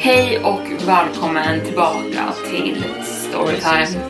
Hej och välkommen tillbaka till Storytime.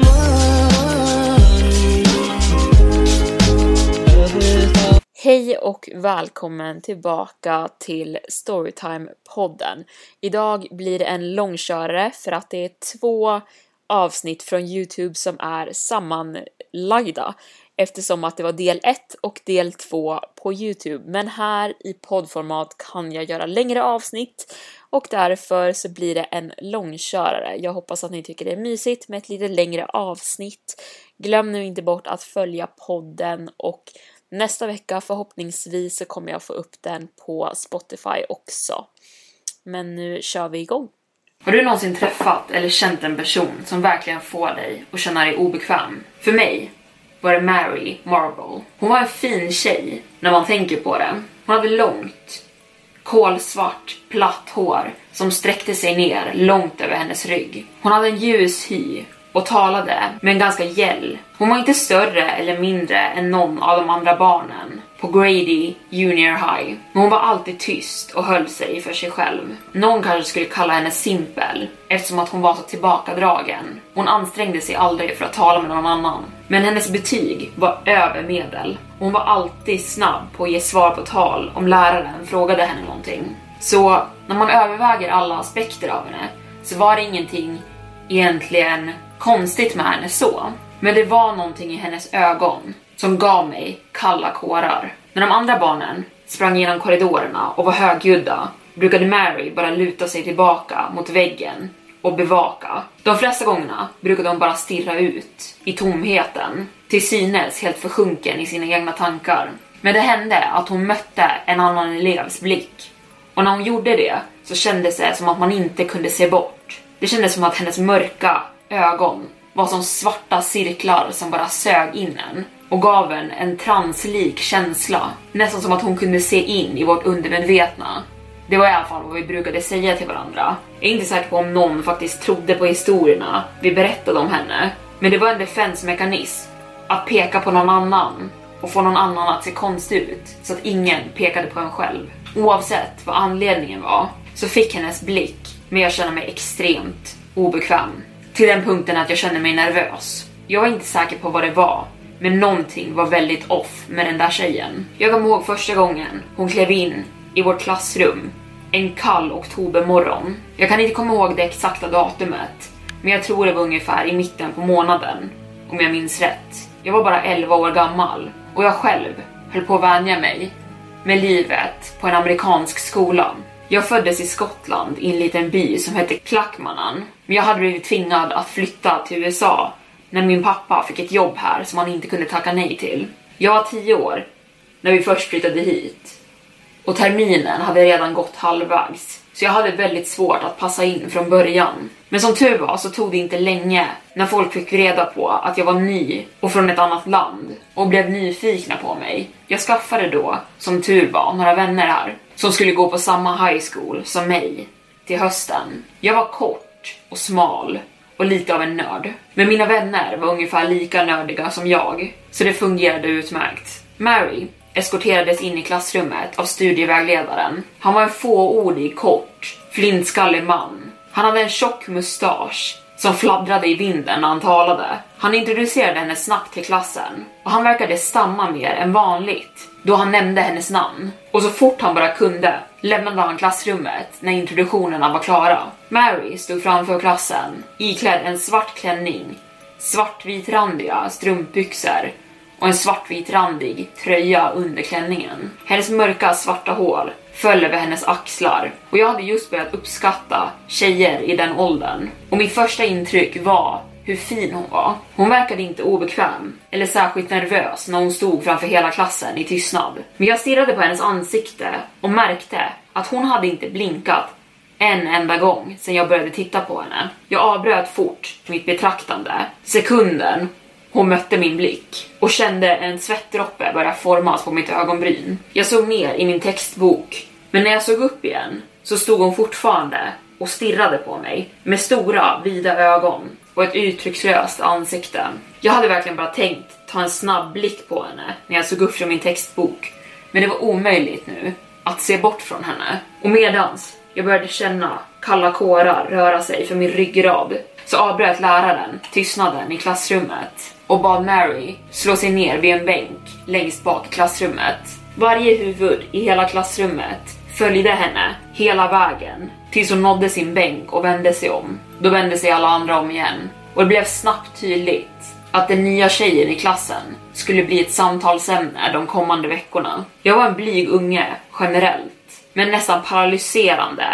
Hej och välkommen tillbaka till Storytime-podden. Idag blir det en långkörare för att det är två avsnitt från Youtube som är sammanlagda eftersom att det var del 1 och del 2 på Youtube. Men här i poddformat kan jag göra längre avsnitt och därför så blir det en långkörare. Jag hoppas att ni tycker det är mysigt med ett lite längre avsnitt. Glöm nu inte bort att följa podden och nästa vecka förhoppningsvis så kommer jag få upp den på Spotify också. Men nu kör vi igång. Har du någonsin träffat eller känt en person som verkligen får dig att känna dig obekväm? För mig var det Mary Marble. Hon var en fin tjej när man tänker på det. Hon hade långt, kolsvart, platt hår som sträckte sig ner långt över hennes rygg. Hon hade en ljus hy och talade med en ganska gäll. Hon var inte större eller mindre än någon av de andra barnen på Grady Junior High. Men hon var alltid tyst och höll sig för sig själv. Någon kanske skulle kalla henne simpel eftersom att hon var så tillbakadragen. Hon ansträngde sig aldrig för att tala med någon annan. Men hennes betyg var över medel. Hon var alltid snabb på att ge svar på tal om läraren frågade henne någonting. Så när man överväger alla aspekter av henne så var det ingenting egentligen konstigt med henne så. Men det var någonting i hennes ögon som gav mig kalla kårar. När de andra barnen sprang genom korridorerna och var högljudda brukade Mary bara luta sig tillbaka mot väggen och bevaka. De flesta gångerna brukade hon bara stirra ut i tomheten, till synes helt försjunken i sina egna tankar. Men det hände att hon mötte en annan elevs blick och när hon gjorde det så kändes det som att man inte kunde se bort. Det kändes som att hennes mörka ögon var som svarta cirklar som bara sög in en och gav en en translik känsla. Nästan som att hon kunde se in i vårt undermedvetna. Det var i alla fall vad vi brukade säga till varandra. Jag är inte säker på om någon faktiskt trodde på historierna vi berättade om henne. Men det var en defensmekanism. Att peka på någon annan och få någon annan att se konstig ut så att ingen pekade på en själv. Oavsett vad anledningen var så fick hennes blick mig att känna mig extremt obekväm. Till den punkten att jag kände mig nervös. Jag var inte säker på vad det var, men någonting var väldigt off med den där tjejen. Jag kommer ihåg första gången hon klev in i vårt klassrum en kall oktobermorgon. Jag kan inte komma ihåg det exakta datumet, men jag tror det var ungefär i mitten på månaden, om jag minns rätt. Jag var bara 11 år gammal och jag själv höll på att vänja mig med livet på en amerikansk skola. Jag föddes i Skottland i en liten by som hette Clackmanan, men jag hade blivit tvingad att flytta till USA när min pappa fick ett jobb här som han inte kunde tacka nej till. Jag var 10 år när vi först flyttade hit och terminen hade redan gått halvvägs så jag hade väldigt svårt att passa in från början. Men som tur var så tog det inte länge när folk fick reda på att jag var ny och från ett annat land och blev nyfikna på mig. Jag skaffade då, som tur var, några vänner här som skulle gå på samma high school som mig till hösten. Jag var kort och smal och lite av en nörd. Men mina vänner var ungefär lika nördiga som jag, så det fungerade utmärkt. Mary eskorterades in i klassrummet av studievägledaren. Han var en fåordig, kort, flintskallig man. Han hade en tjock mustasch som fladdrade i vinden när han talade. Han introducerade henne snabbt till klassen och han verkade stamma mer än vanligt då han nämnde hennes namn. Och så fort han bara kunde lämnade han klassrummet när introduktionerna var klara. Mary stod framför klassen iklädd en svart klänning, svartvitrandiga strumpbyxor och en svartvitrandig tröja under klänningen. Hennes mörka svarta hår föll över hennes axlar och jag hade just börjat uppskatta tjejer i den åldern. Och mitt första intryck var hur fin hon var. Hon verkade inte obekväm eller särskilt nervös när hon stod framför hela klassen i tystnad. Men jag stirrade på hennes ansikte och märkte att hon hade inte blinkat en enda gång sedan jag började titta på henne. Jag avbröt fort mitt betraktande sekunden hon mötte min blick och kände en svettdroppe börja formas på mitt ögonbryn. Jag såg ner i min textbok, men när jag såg upp igen så stod hon fortfarande och stirrade på mig med stora, vida ögon och ett uttryckslöst ansikte. Jag hade verkligen bara tänkt ta en snabb blick på henne när jag såg upp från min textbok, men det var omöjligt nu att se bort från henne. Och medans jag började känna kalla kårar röra sig för min ryggrad så avbröt läraren tystnaden i klassrummet och bad Mary slå sig ner vid en bänk längst bak i klassrummet. Varje huvud i hela klassrummet följde henne hela vägen tills hon nådde sin bänk och vände sig om. Då vände sig alla andra om igen och det blev snabbt tydligt att den nya tjejen i klassen skulle bli ett samtalsämne de kommande veckorna. Jag var en blyg unge generellt, men nästan paralyserande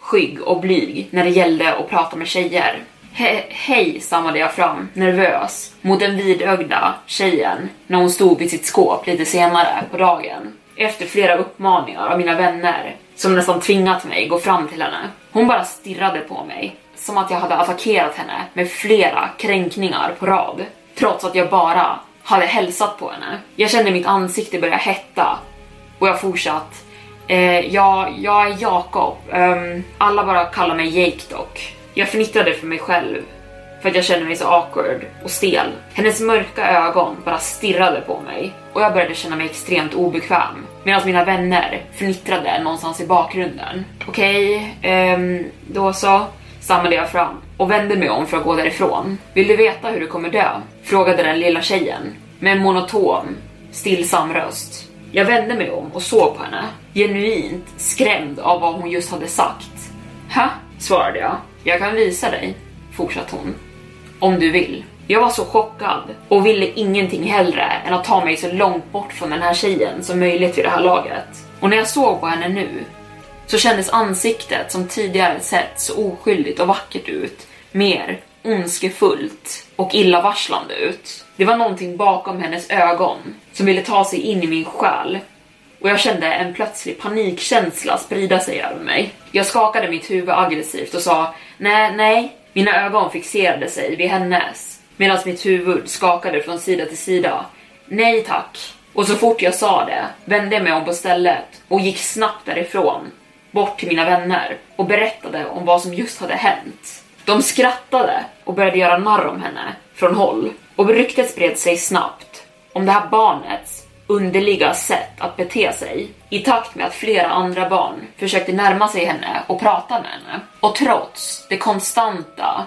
skygg och blyg när det gällde att prata med tjejer. He hej, stammade jag fram, nervös, mot den vidögda tjejen när hon stod vid sitt skåp lite senare på dagen. Efter flera uppmaningar av mina vänner som nästan tvingat mig gå fram till henne. Hon bara stirrade på mig, som att jag hade attackerat henne med flera kränkningar på rad. Trots att jag bara hade hälsat på henne. Jag kände mitt ansikte börja hetta och jag fortsatt. Eh, ja, jag är Jakob. Um, alla bara kallar mig Jake dock. Jag fnittrade för mig själv för att jag kände mig så awkward och stel. Hennes mörka ögon bara stirrade på mig och jag började känna mig extremt obekväm medan mina vänner fnittrade någonstans i bakgrunden. Okej, okay, um, då så, stammade jag fram och vände mig om för att gå därifrån. Vill du veta hur du kommer dö? Frågade den lilla tjejen med en monoton, stillsam röst. Jag vände mig om och såg på henne, genuint skrämd av vad hon just hade sagt. Ha? svarade jag. Jag kan visa dig, fortsatte hon. Om du vill. Jag var så chockad och ville ingenting hellre än att ta mig så långt bort från den här tjejen som möjligt vid det här laget. Och när jag såg på henne nu så kändes ansiktet som tidigare sett så oskyldigt och vackert ut mer ondskefullt och illavarslande ut. Det var någonting bakom hennes ögon som ville ta sig in i min själ och jag kände en plötslig panikkänsla sprida sig över mig. Jag skakade mitt huvud aggressivt och sa nej, nej. Mina ögon fixerade sig vid hennes medan mitt huvud skakade från sida till sida. Nej tack. Och så fort jag sa det vände jag mig om på stället och gick snabbt därifrån, bort till mina vänner och berättade om vad som just hade hänt. De skrattade och började göra narr om henne från håll och ryktet spred sig snabbt om det här barnets underliga sätt att bete sig i takt med att flera andra barn försökte närma sig henne och prata med henne. Och trots det konstanta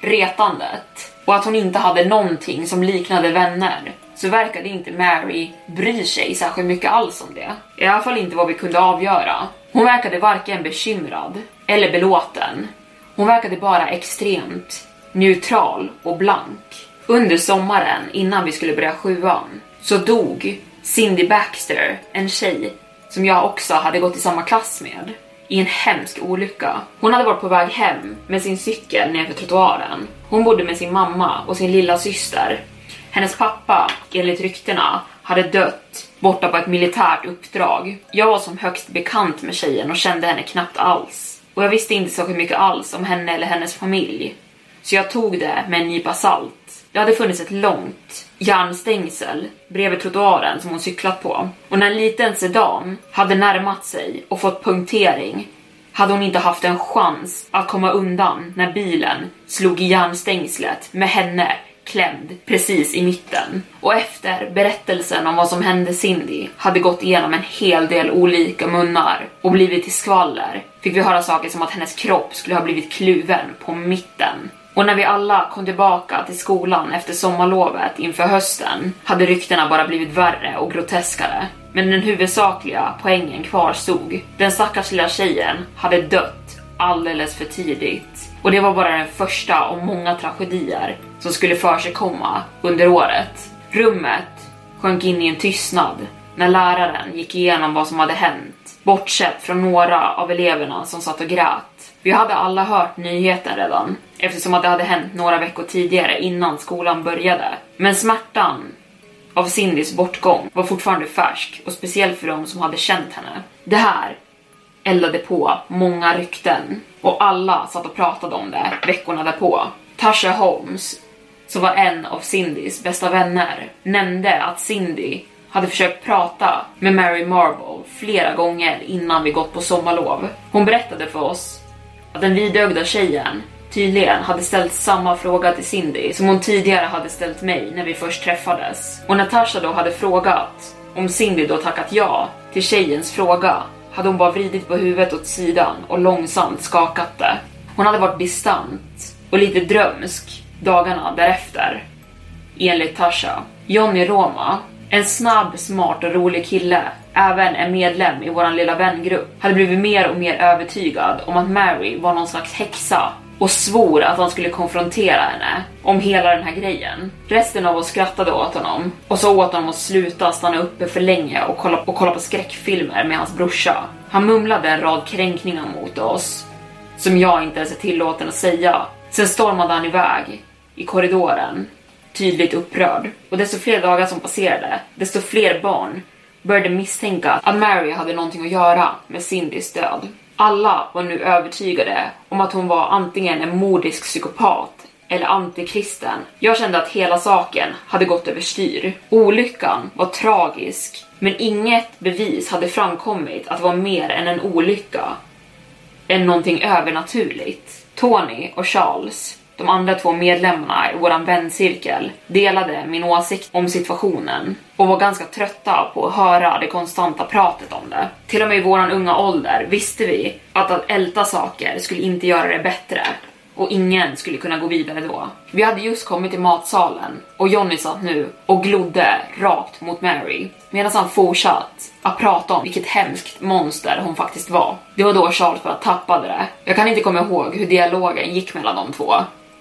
retandet och att hon inte hade någonting som liknade vänner så verkade inte Mary bry sig särskilt mycket alls om det. I alla fall inte vad vi kunde avgöra. Hon verkade varken bekymrad eller belåten. Hon verkade bara extremt neutral och blank. Under sommaren innan vi skulle börja sjuan så dog Cindy Baxter, en tjej som jag också hade gått i samma klass med, i en hemsk olycka. Hon hade varit på väg hem med sin cykel nerför trottoaren. Hon bodde med sin mamma och sin lilla syster. Hennes pappa, enligt ryktena, hade dött borta på ett militärt uppdrag. Jag var som högst bekant med tjejen och kände henne knappt alls. Och jag visste inte så mycket alls om henne eller hennes familj. Så jag tog det med en nypa salt. Det hade funnits ett långt järnstängsel bredvid trottoaren som hon cyklat på. Och när en liten sedan hade närmat sig och fått punktering hade hon inte haft en chans att komma undan när bilen slog i järnstängslet med henne klämd precis i mitten. Och efter berättelsen om vad som hände Cindy hade gått igenom en hel del olika munnar och blivit till skvaller fick vi höra saker som att hennes kropp skulle ha blivit kluven på mitten och när vi alla kom tillbaka till skolan efter sommarlovet inför hösten hade ryktena bara blivit värre och groteskare. Men den huvudsakliga poängen kvarstod. Den stackars lilla tjejen hade dött alldeles för tidigt. Och det var bara den första av många tragedier som skulle för under året. Rummet sjönk in i en tystnad när läraren gick igenom vad som hade hänt, bortsett från några av eleverna som satt och grät vi hade alla hört nyheten redan eftersom att det hade hänt några veckor tidigare innan skolan började. Men smärtan av Cindys bortgång var fortfarande färsk och speciellt för de som hade känt henne. Det här eldade på många rykten och alla satt och pratade om det veckorna därpå. Tasha Holmes, som var en av Cindys bästa vänner, nämnde att Cindy hade försökt prata med Mary Marble flera gånger innan vi gått på sommarlov. Hon berättade för oss att den vidögda tjejen tydligen hade ställt samma fråga till Cindy som hon tidigare hade ställt mig när vi först träffades. Och Natasha då hade frågat om Cindy då tackat ja till tjejens fråga hade hon bara vridit på huvudet åt sidan och långsamt skakat det. Hon hade varit distant och lite drömsk dagarna därefter. Enligt Tasha. Johnny Roma, en snabb, smart och rolig kille, även en medlem i våran lilla vängrupp, hade blivit mer och mer övertygad om att Mary var någon slags häxa och svor att han skulle konfrontera henne om hela den här grejen. Resten av oss skrattade åt honom och sa åt honom att sluta stanna uppe för länge och kolla, och kolla på skräckfilmer med hans brorsa. Han mumlade en rad kränkningar mot oss som jag inte ens är tillåten att säga. Sen stormade han iväg i korridoren, tydligt upprörd. Och desto fler dagar som passerade, desto fler barn började misstänka att Mary hade någonting att göra med Cindys död. Alla var nu övertygade om att hon var antingen en modisk psykopat eller antikristen. Jag kände att hela saken hade gått överstyr. Olyckan var tragisk, men inget bevis hade framkommit att det var mer än en olycka än någonting övernaturligt. Tony och Charles, de andra två medlemmarna i våran väncirkel, delade min åsikt om situationen och var ganska trötta på att höra det konstanta pratet om det. Till och med i våran unga ålder visste vi att att älta saker skulle inte göra det bättre och ingen skulle kunna gå vidare då. Vi hade just kommit till matsalen och Johnny satt nu och glodde rakt mot Mary medan han fortsatt att prata om vilket hemskt monster hon faktiskt var. Det var då Charles bara tappade det. Jag kan inte komma ihåg hur dialogen gick mellan de två,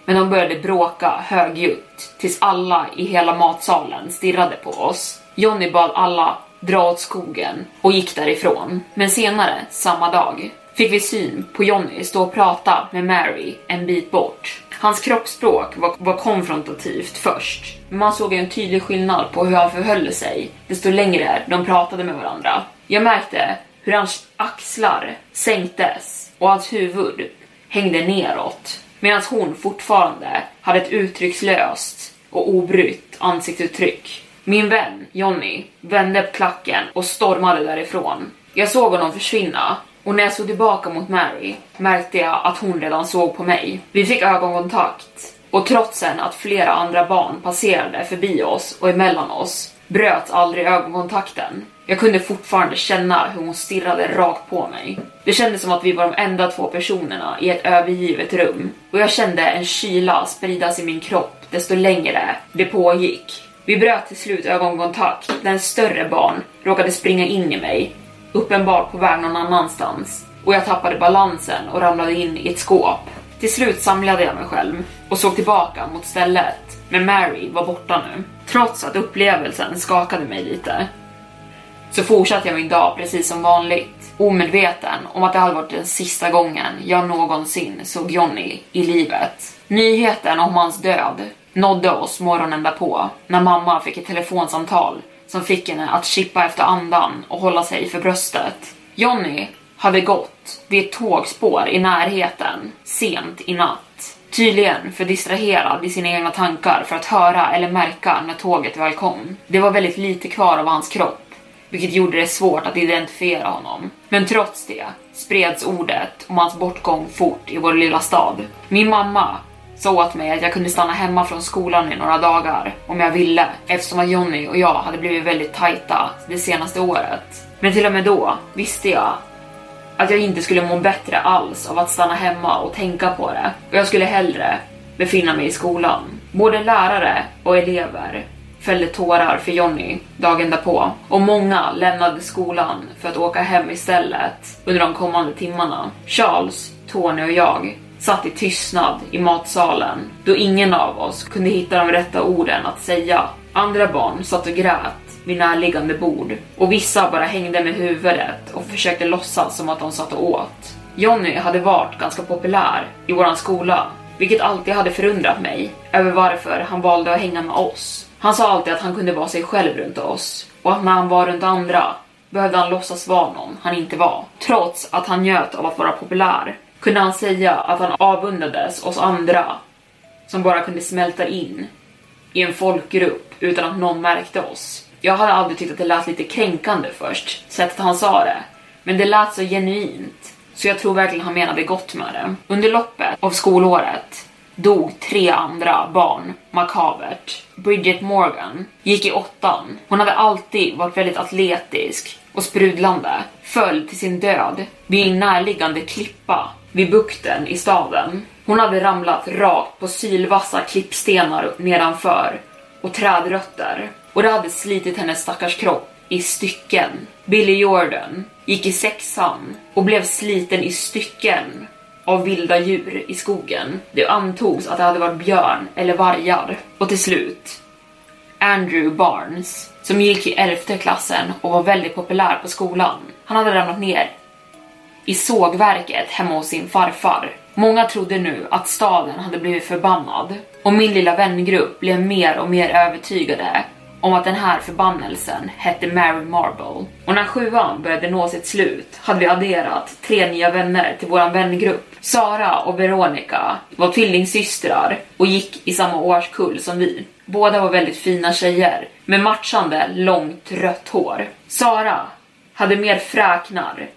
men de började bråka högljutt tills alla i hela matsalen stirrade på oss. Johnny bad alla dra åt skogen och gick därifrån. Men senare, samma dag, fick vi syn på Johnny stå och prata med Mary en bit bort. Hans kroppsspråk var, var konfrontativt först, men man såg en tydlig skillnad på hur han förhöll sig desto längre de pratade med varandra. Jag märkte hur hans axlar sänktes och hans huvud hängde neråt medan hon fortfarande hade ett uttryckslöst och obrytt ansiktsuttryck. Min vän Johnny vände på klacken och stormade därifrån. Jag såg honom försvinna och när jag såg tillbaka mot Mary märkte jag att hon redan såg på mig. Vi fick ögonkontakt och trots att flera andra barn passerade förbi oss och emellan oss bröt aldrig ögonkontakten. Jag kunde fortfarande känna hur hon stirrade rakt på mig. Det kändes som att vi var de enda två personerna i ett övergivet rum och jag kände en kyla spridas i min kropp desto längre det pågick. Vi bröt till slut ögonkontakt när en större barn råkade springa in i mig, uppenbart på väg någon annanstans och jag tappade balansen och ramlade in i ett skåp. Till slut samlade jag mig själv och såg tillbaka mot stället, men Mary var borta nu. Trots att upplevelsen skakade mig lite så fortsatte jag min dag precis som vanligt, omedveten om att det hade varit den sista gången jag någonsin såg Johnny i livet. Nyheten om hans död nådde oss morgonen därpå när mamma fick ett telefonsamtal som fick henne att chippa efter andan och hålla sig för bröstet. Johnny hade gått vid ett tågspår i närheten sent i natt. Tydligen för distraherad i sina egna tankar för att höra eller märka när tåget väl kom. Det var väldigt lite kvar av hans kropp vilket gjorde det svårt att identifiera honom. Men trots det spreds ordet om hans bortgång fort i vår lilla stad. Min mamma sa åt mig att jag kunde stanna hemma från skolan i några dagar om jag ville eftersom att Jonny och jag hade blivit väldigt tajta det senaste året. Men till och med då visste jag att jag inte skulle må bättre alls av att stanna hemma och tänka på det. Och jag skulle hellre befinna mig i skolan. Både lärare och elever fällde tårar för Jonny dagen därpå och många lämnade skolan för att åka hem istället under de kommande timmarna. Charles, Tony och jag satt i tystnad i matsalen då ingen av oss kunde hitta de rätta orden att säga. Andra barn satt och grät vid närliggande bord och vissa bara hängde med huvudet och försökte låtsas som att de satt och åt. Jonny hade varit ganska populär i våran skola, vilket alltid hade förundrat mig över varför han valde att hänga med oss. Han sa alltid att han kunde vara sig själv runt oss och att när han var runt andra behövde han låtsas vara någon han inte var. Trots att han njöt av att vara populär kunde han säga att han avundades oss andra som bara kunde smälta in i en folkgrupp utan att någon märkte oss. Jag hade aldrig tyckt att det lät lite kränkande först, sättet han sa det, men det lät så genuint så jag tror verkligen han menade gott med det. Under loppet av skolåret dog tre andra barn makabert. Bridget Morgan gick i åttan. Hon hade alltid varit väldigt atletisk och sprudlande. Föll till sin död vid en närliggande klippa vid bukten i staden. Hon hade ramlat rakt på sylvassa klippstenar nedanför och trädrötter och det hade slitit hennes stackars kropp i stycken. Billy Jordan gick i sexan och blev sliten i stycken av vilda djur i skogen. Det antogs att det hade varit björn eller vargar. Och till slut Andrew Barnes som gick i elfte klassen och var väldigt populär på skolan. Han hade ramlat ner i sågverket hemma hos sin farfar. Många trodde nu att staden hade blivit förbannad och min lilla vängrupp blev mer och mer övertygade om att den här förbannelsen hette Mary Marble. Och när sjuan började nå sitt slut hade vi adderat tre nya vänner till våran vängrupp. Sara och Veronica var tvillingsystrar och gick i samma årskull som vi. Båda var väldigt fina tjejer med matchande långt rött hår. Sara hade mer fräknar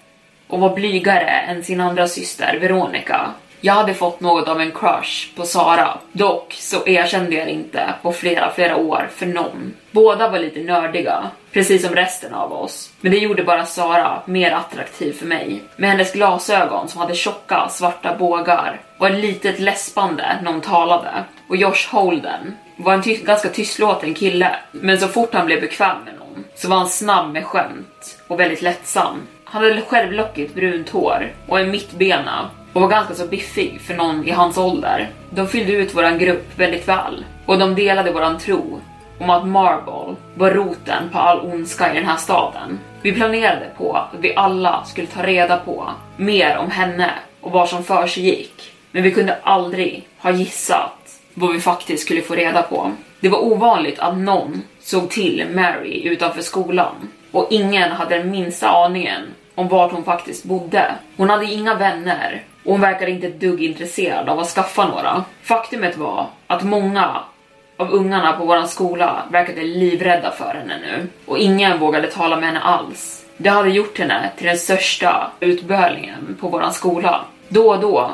och var blygare än sin andra syster Veronica. Jag hade fått något av en crush på Sara. Dock så erkände jag inte på flera, flera år för någon. Båda var lite nördiga, precis som resten av oss. Men det gjorde bara Sara mer attraktiv för mig. Med hennes glasögon som hade tjocka svarta bågar och ett litet läspande när hon talade. Och Josh Holden var en ty ganska tystlåten kille, men så fort han blev bekväm med någon så var han snabb med skämt och väldigt lättsam. Han hade självlockigt brunt hår och en mittbena och var ganska så biffig för någon i hans ålder. De fyllde ut våran grupp väldigt väl och de delade våran tro om att Marble var roten på all ondska i den här staden. Vi planerade på att vi alla skulle ta reda på mer om henne och vad som för sig gick. Men vi kunde aldrig ha gissat vad vi faktiskt skulle få reda på. Det var ovanligt att någon såg till Mary utanför skolan och ingen hade den minsta aningen om vart hon faktiskt bodde. Hon hade inga vänner och hon verkade inte ett dugg intresserad av att skaffa några. Faktumet var att många av ungarna på våran skola verkade livrädda för henne nu och ingen vågade tala med henne alls. Det hade gjort henne till den största utbölingen på våran skola. Då och då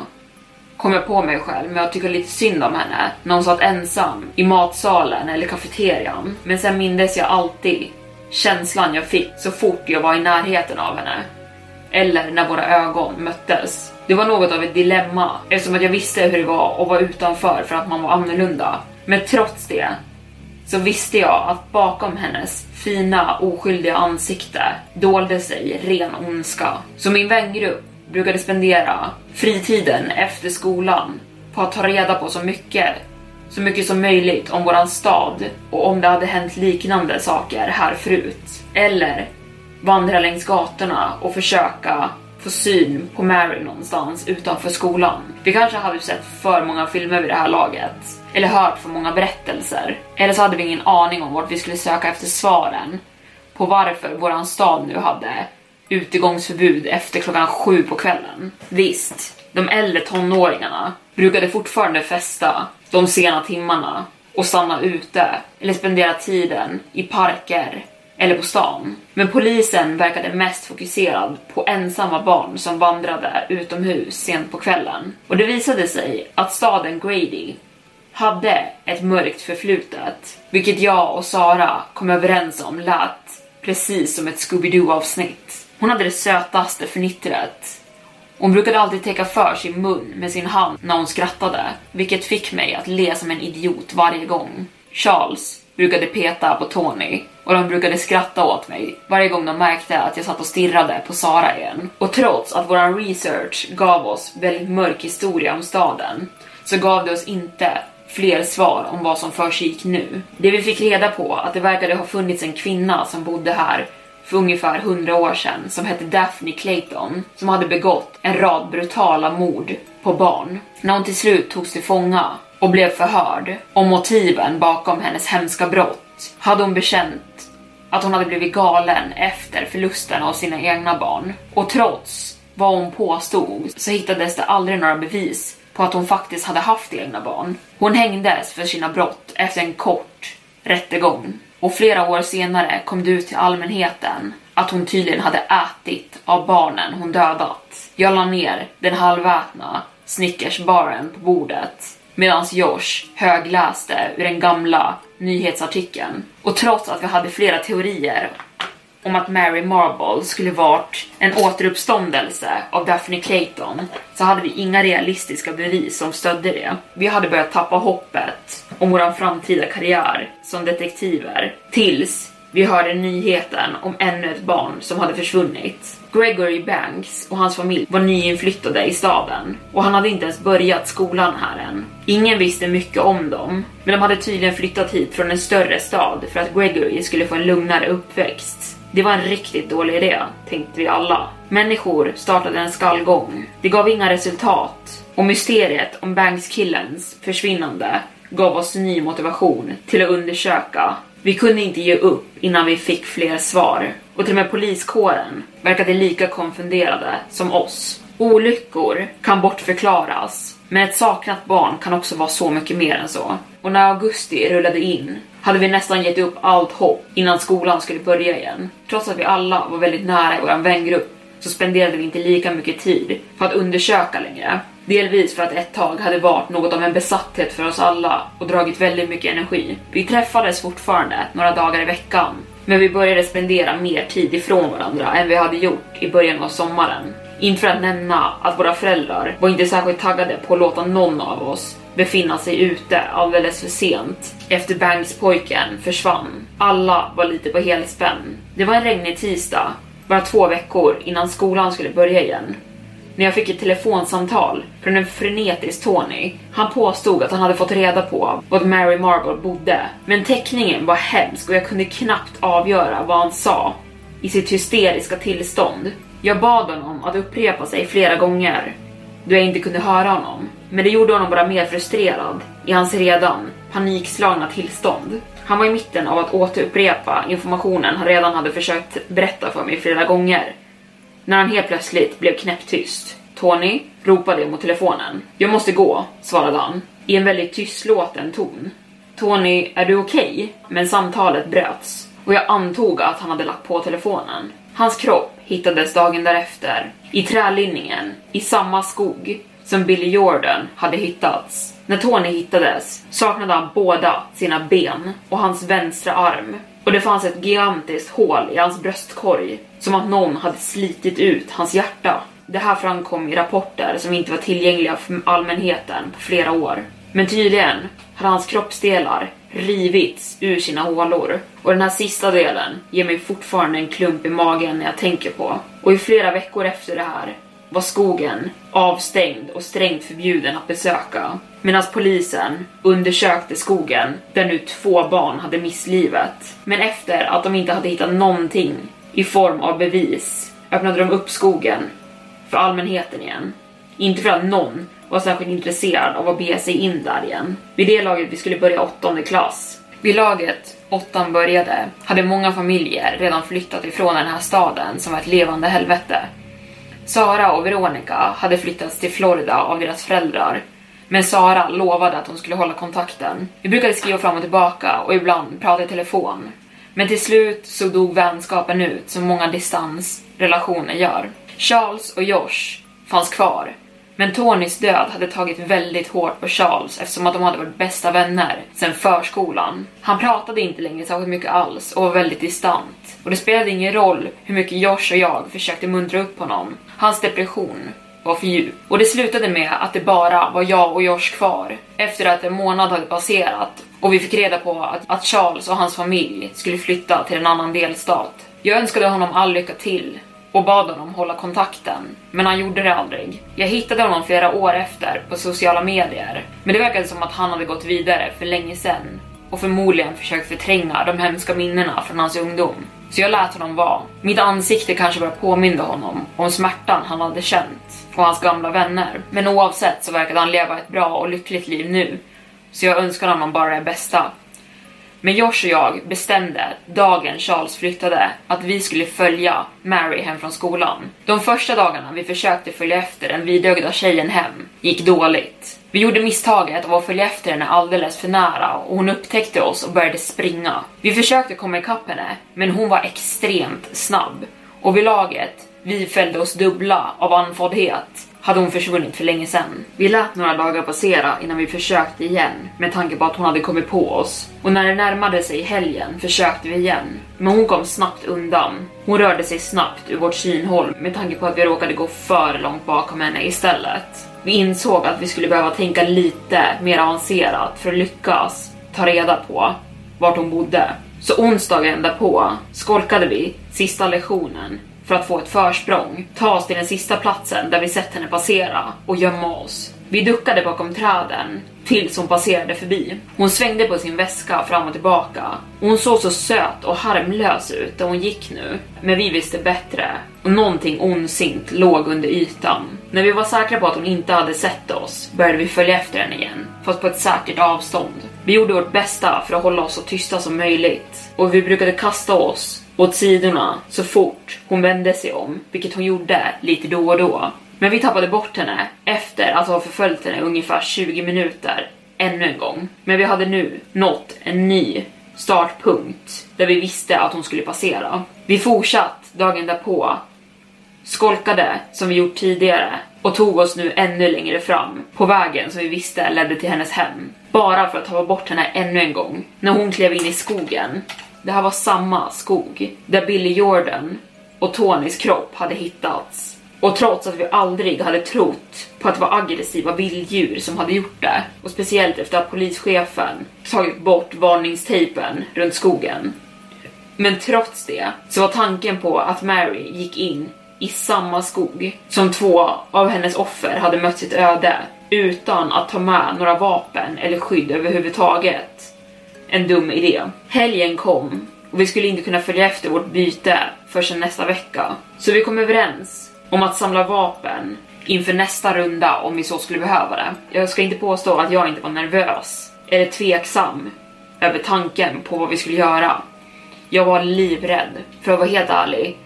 kom jag på mig själv med att tycka lite synd om henne när hon satt ensam i matsalen eller kafeterian. Men sen mindes jag alltid känslan jag fick så fort jag var i närheten av henne. Eller när våra ögon möttes. Det var något av ett dilemma eftersom att jag visste hur det var att vara utanför för att man var annorlunda. Men trots det så visste jag att bakom hennes fina oskyldiga ansikte dolde sig ren ondska. Så min vängrupp brukade spendera fritiden efter skolan på att ta reda på så mycket så mycket som möjligt om våran stad och om det hade hänt liknande saker här förut. Eller vandra längs gatorna och försöka få syn på Mary någonstans utanför skolan. Vi kanske hade sett för många filmer vid det här laget. Eller hört för många berättelser. Eller så hade vi ingen aning om vart vi skulle söka efter svaren på varför våran stad nu hade utegångsförbud efter klockan sju på kvällen. Visst, de äldre tonåringarna brukade fortfarande festa de sena timmarna och stanna ute eller spendera tiden i parker eller på stan. Men polisen verkade mest fokuserad på ensamma barn som vandrade utomhus sent på kvällen. Och det visade sig att staden Grady hade ett mörkt förflutet, vilket jag och Sara kom överens om lät precis som ett Scooby-Doo avsnitt. Hon hade det sötaste fnittret. Hon brukade alltid täcka för sin mun med sin hand när hon skrattade, vilket fick mig att le som en idiot varje gång. Charles brukade peta på Tony och de brukade skratta åt mig varje gång de märkte att jag satt och stirrade på Sara igen. Och trots att våran research gav oss väldigt mörk historia om staden så gav det oss inte fler svar om vad som försiggick nu. Det vi fick reda på att det verkade ha funnits en kvinna som bodde här för ungefär 100 år sedan som hette Daphne Clayton som hade begått en rad brutala mord på barn. När hon till slut togs till fånga och blev förhörd om motiven bakom hennes hemska brott hade hon bekänt att hon hade blivit galen efter förlusten av sina egna barn. Och trots vad hon påstod så hittades det aldrig några bevis på att hon faktiskt hade haft egna barn. Hon hängdes för sina brott efter en kort rättegång och flera år senare kom det ut till allmänheten att hon tydligen hade ätit av barnen hon dödat. Jag la ner den halvätna Snickersbaren på bordet medan Josh högläste ur den gamla nyhetsartikeln. Och trots att vi hade flera teorier om att Mary Marble skulle varit en återuppståndelse av Daphne Clayton så hade vi inga realistiska bevis som stödde det. Vi hade börjat tappa hoppet om vår framtida karriär som detektiver tills vi hörde nyheten om ännu ett barn som hade försvunnit. Gregory Banks och hans familj var nyinflyttade i staden och han hade inte ens börjat skolan här än. Ingen visste mycket om dem, men de hade tydligen flyttat hit från en större stad för att Gregory skulle få en lugnare uppväxt. Det var en riktigt dålig idé, tänkte vi alla. Människor startade en skallgång. Det gav inga resultat och mysteriet om Banks-killens försvinnande gav oss ny motivation till att undersöka. Vi kunde inte ge upp innan vi fick fler svar och till och med poliskåren verkade lika konfunderade som oss. Olyckor kan bortförklaras, men ett saknat barn kan också vara så mycket mer än så. Och när augusti rullade in hade vi nästan gett upp allt hopp innan skolan skulle börja igen. Trots att vi alla var väldigt nära i vår vängrupp så spenderade vi inte lika mycket tid på att undersöka längre. Delvis för att ett tag hade varit något av en besatthet för oss alla och dragit väldigt mycket energi. Vi träffades fortfarande några dagar i veckan, men vi började spendera mer tid ifrån varandra än vi hade gjort i början av sommaren. Inte för att nämna att våra föräldrar var inte särskilt taggade på att låta någon av oss befinna sig ute alldeles för sent efter Banks-pojken försvann. Alla var lite på helspänn. Det var en regnig tisdag, bara två veckor innan skolan skulle börja igen. När jag fick ett telefonsamtal från en frenetisk Tony. Han påstod att han hade fått reda på var Mary Marble bodde. Men teckningen var hemsk och jag kunde knappt avgöra vad han sa i sitt hysteriska tillstånd. Jag bad honom att upprepa sig flera gånger då jag inte kunde höra honom. Men det gjorde honom bara mer frustrerad i hans redan panikslagna tillstånd. Han var i mitten av att återupprepa informationen han redan hade försökt berätta för mig flera gånger. När han helt plötsligt blev knäpptyst. Tony ropade mot telefonen. Jag måste gå, svarade han i en väldigt tystlåten ton. Tony, är du okej? Okay? Men samtalet bröts och jag antog att han hade lagt på telefonen. Hans kropp hittades dagen därefter i trälinningen i samma skog som Billy Jordan hade hittats. När Tony hittades saknade han båda sina ben och hans vänstra arm och det fanns ett gigantiskt hål i hans bröstkorg som att någon hade slitit ut hans hjärta. Det här framkom i rapporter som inte var tillgängliga för allmänheten på flera år. Men tydligen hade hans kroppsdelar rivits ur sina hålor. Och den här sista delen ger mig fortfarande en klump i magen när jag tänker på. Och i flera veckor efter det här var skogen avstängd och strängt förbjuden att besöka. Medan polisen undersökte skogen där nu två barn hade mist livet. Men efter att de inte hade hittat någonting i form av bevis öppnade de upp skogen för allmänheten igen. Inte för att någon var särskilt intresserad av att bege sig in där igen. Vid det laget vi skulle börja åttonde klass. Vid laget åttan började hade många familjer redan flyttat ifrån den här staden som var ett levande helvete. Sara och Veronica hade flyttats till Florida av deras föräldrar. Men Sara lovade att hon skulle hålla kontakten. Vi brukade skriva fram och tillbaka och ibland prata i telefon. Men till slut så dog vänskapen ut som många distansrelationer gör. Charles och Josh fanns kvar men Tonys död hade tagit väldigt hårt på Charles eftersom att de hade varit bästa vänner sedan förskolan. Han pratade inte längre särskilt mycket alls och var väldigt distant. Och det spelade ingen roll hur mycket Josh och jag försökte muntra upp honom. Hans depression var för djup. Och det slutade med att det bara var jag och Josh kvar. Efter att en månad hade passerat och vi fick reda på att, att Charles och hans familj skulle flytta till en annan delstat. Jag önskade honom all lycka till och bad honom hålla kontakten, men han gjorde det aldrig. Jag hittade honom flera år efter på sociala medier, men det verkade som att han hade gått vidare för länge sedan och förmodligen försökt förtränga de hemska minnena från hans ungdom. Så jag lät honom vara. Mitt ansikte kanske bara påminde honom om smärtan han hade känt och hans gamla vänner. Men oavsett så verkade han leva ett bra och lyckligt liv nu. Så jag önskar honom bara det bästa. Men Josh och jag bestämde dagen Charles flyttade att vi skulle följa Mary hem från skolan. De första dagarna vi försökte följa efter den vidögda tjejen hem gick dåligt. Vi gjorde misstaget av att följa efter henne alldeles för nära och hon upptäckte oss och började springa. Vi försökte komma ikapp henne, men hon var extremt snabb. Och vid laget, vi fällde oss dubbla av andfåddhet, hade hon försvunnit för länge sedan. Vi lät några dagar passera innan vi försökte igen med tanke på att hon hade kommit på oss. Och när det närmade sig helgen försökte vi igen. Men hon kom snabbt undan. Hon rörde sig snabbt ur vårt synhåll med tanke på att vi råkade gå för långt bakom henne istället. Vi insåg att vi skulle behöva tänka lite mer avancerat för att lyckas ta reda på vart hon bodde. Så onsdagen därpå skolkade vi sista lektionen för att få ett försprång, ta oss till den sista platsen där vi sett henne passera och gömma oss. Vi duckade bakom träden tills hon passerade förbi. Hon svängde på sin väska fram och tillbaka. Hon såg så söt och harmlös ut där hon gick nu. Men vi visste bättre och någonting ondsint låg under ytan. När vi var säkra på att hon inte hade sett oss började vi följa efter henne igen, fast på ett säkert avstånd. Vi gjorde vårt bästa för att hålla oss så tysta som möjligt och vi brukade kasta oss åt sidorna så fort hon vände sig om, vilket hon gjorde lite då och då. Men vi tappade bort henne efter alltså att ha förföljt henne ungefär 20 minuter ännu en gång. Men vi hade nu nått en ny startpunkt där vi visste att hon skulle passera. Vi fortsatt dagen därpå, skolkade som vi gjort tidigare och tog oss nu ännu längre fram på vägen som vi visste ledde till hennes hem. Bara för att ta bort henne ännu en gång när hon klev in i skogen. Det här var samma skog där Billy Jordan och Tonys kropp hade hittats. Och trots att vi aldrig hade trott på att det var aggressiva vilddjur som hade gjort det, och speciellt efter att polischefen tagit bort varningstejpen runt skogen. Men trots det så var tanken på att Mary gick in i samma skog som två av hennes offer hade mött sitt öde utan att ta med några vapen eller skydd överhuvudtaget. En dum idé. Helgen kom och vi skulle inte kunna följa efter vårt byte förrän nästa vecka. Så vi kom överens om att samla vapen inför nästa runda om vi så skulle behöva det. Jag ska inte påstå att jag inte var nervös eller tveksam över tanken på vad vi skulle göra. Jag var livrädd, för att vara helt ärlig.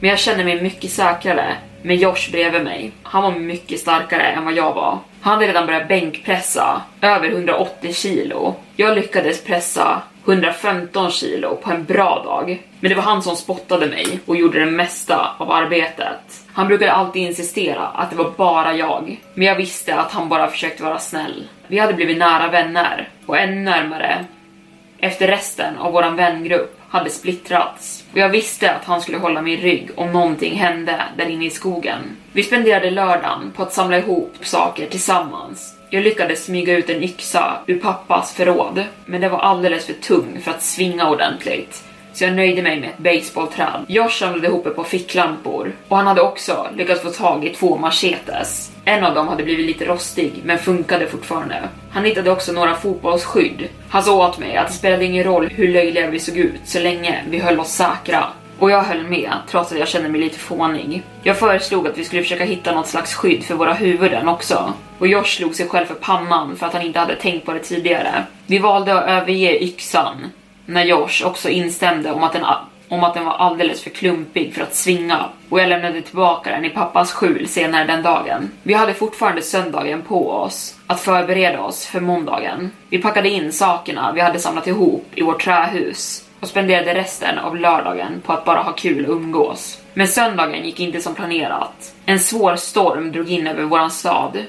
Men jag kände mig mycket säkrare med Josh bredvid mig. Han var mycket starkare än vad jag var. Han hade redan börjat bänkpressa över 180 kilo. Jag lyckades pressa 115 kilo på en bra dag. Men det var han som spottade mig och gjorde det mesta av arbetet. Han brukade alltid insistera att det var bara jag, men jag visste att han bara försökte vara snäll. Vi hade blivit nära vänner och ännu närmare efter resten av våran vängrupp hade splittrats och jag visste att han skulle hålla min rygg om någonting hände där inne i skogen. Vi spenderade lördagen på att samla ihop saker tillsammans. Jag lyckades smyga ut en yxa ur pappas förråd, men det var alldeles för tung för att svinga ordentligt så jag nöjde mig med ett baseballträd. Jag samlade ihop ett par ficklampor och han hade också lyckats få tag i två machetes. En av dem hade blivit lite rostig men funkade fortfarande. Han hittade också några fotbollsskydd. Han sa åt mig att det spelade ingen roll hur löjliga vi såg ut så länge vi höll oss säkra. Och jag höll med, trots att jag kände mig lite fånig. Jag föreslog att vi skulle försöka hitta något slags skydd för våra huvuden också. Och Josh slog sig själv för pannan för att han inte hade tänkt på det tidigare. Vi valde att överge yxan, när Josh också instämde om att, den, om att den var alldeles för klumpig för att svinga och jag lämnade tillbaka den i pappas skjul senare den dagen. Vi hade fortfarande söndagen på oss att förbereda oss för måndagen. Vi packade in sakerna vi hade samlat ihop i vårt trähus och spenderade resten av lördagen på att bara ha kul och umgås. Men söndagen gick inte som planerat. En svår storm drog in över våran stad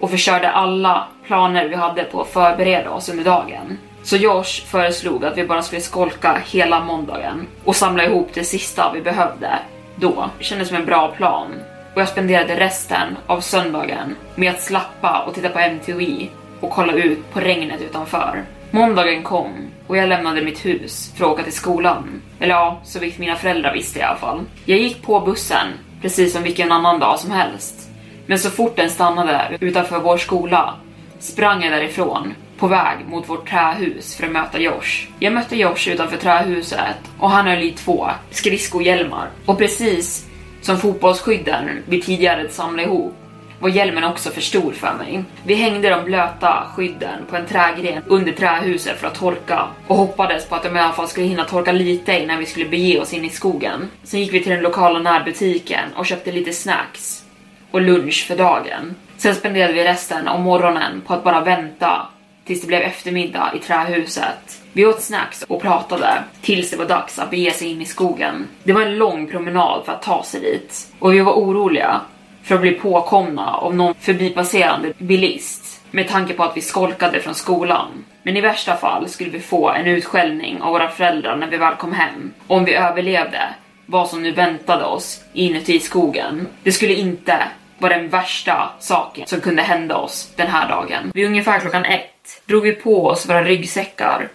och förstörde alla planer vi hade på att förbereda oss under dagen. Så Josh föreslog att vi bara skulle skolka hela måndagen och samla ihop det sista vi behövde då. Det kändes som en bra plan och jag spenderade resten av söndagen med att slappa och titta på MTV och kolla ut på regnet utanför. Måndagen kom och jag lämnade mitt hus för att åka till skolan. Eller ja, så vitt mina föräldrar visste i alla fall. Jag gick på bussen, precis som vilken annan dag som helst. Men så fort den stannade utanför vår skola sprang jag därifrån på väg mot vårt trähus för att möta Josh. Jag mötte Josh utanför trähuset och han höll i två skridskohjälmar. Och precis som fotbollsskydden vi tidigare samlade ihop var hjälmen också för stor för mig. Vi hängde de blöta skydden på en trägren under trähuset för att torka och hoppades på att de i alla fall skulle hinna torka lite innan vi skulle bege oss in i skogen. Sen gick vi till den lokala närbutiken och köpte lite snacks och lunch för dagen. Sen spenderade vi resten av morgonen på att bara vänta tills det blev eftermiddag i trähuset. Vi åt snacks och pratade tills det var dags att bege sig in i skogen. Det var en lång promenad för att ta sig dit och vi var oroliga för att bli påkomna av någon förbipasserande bilist med tanke på att vi skolkade från skolan. Men i värsta fall skulle vi få en utskällning av våra föräldrar när vi väl kom hem. Om vi överlevde vad som nu väntade oss inuti skogen. Det skulle inte vara den värsta saken som kunde hända oss den här dagen. Vid ungefär klockan ett drog vi på oss våra ryggsäckar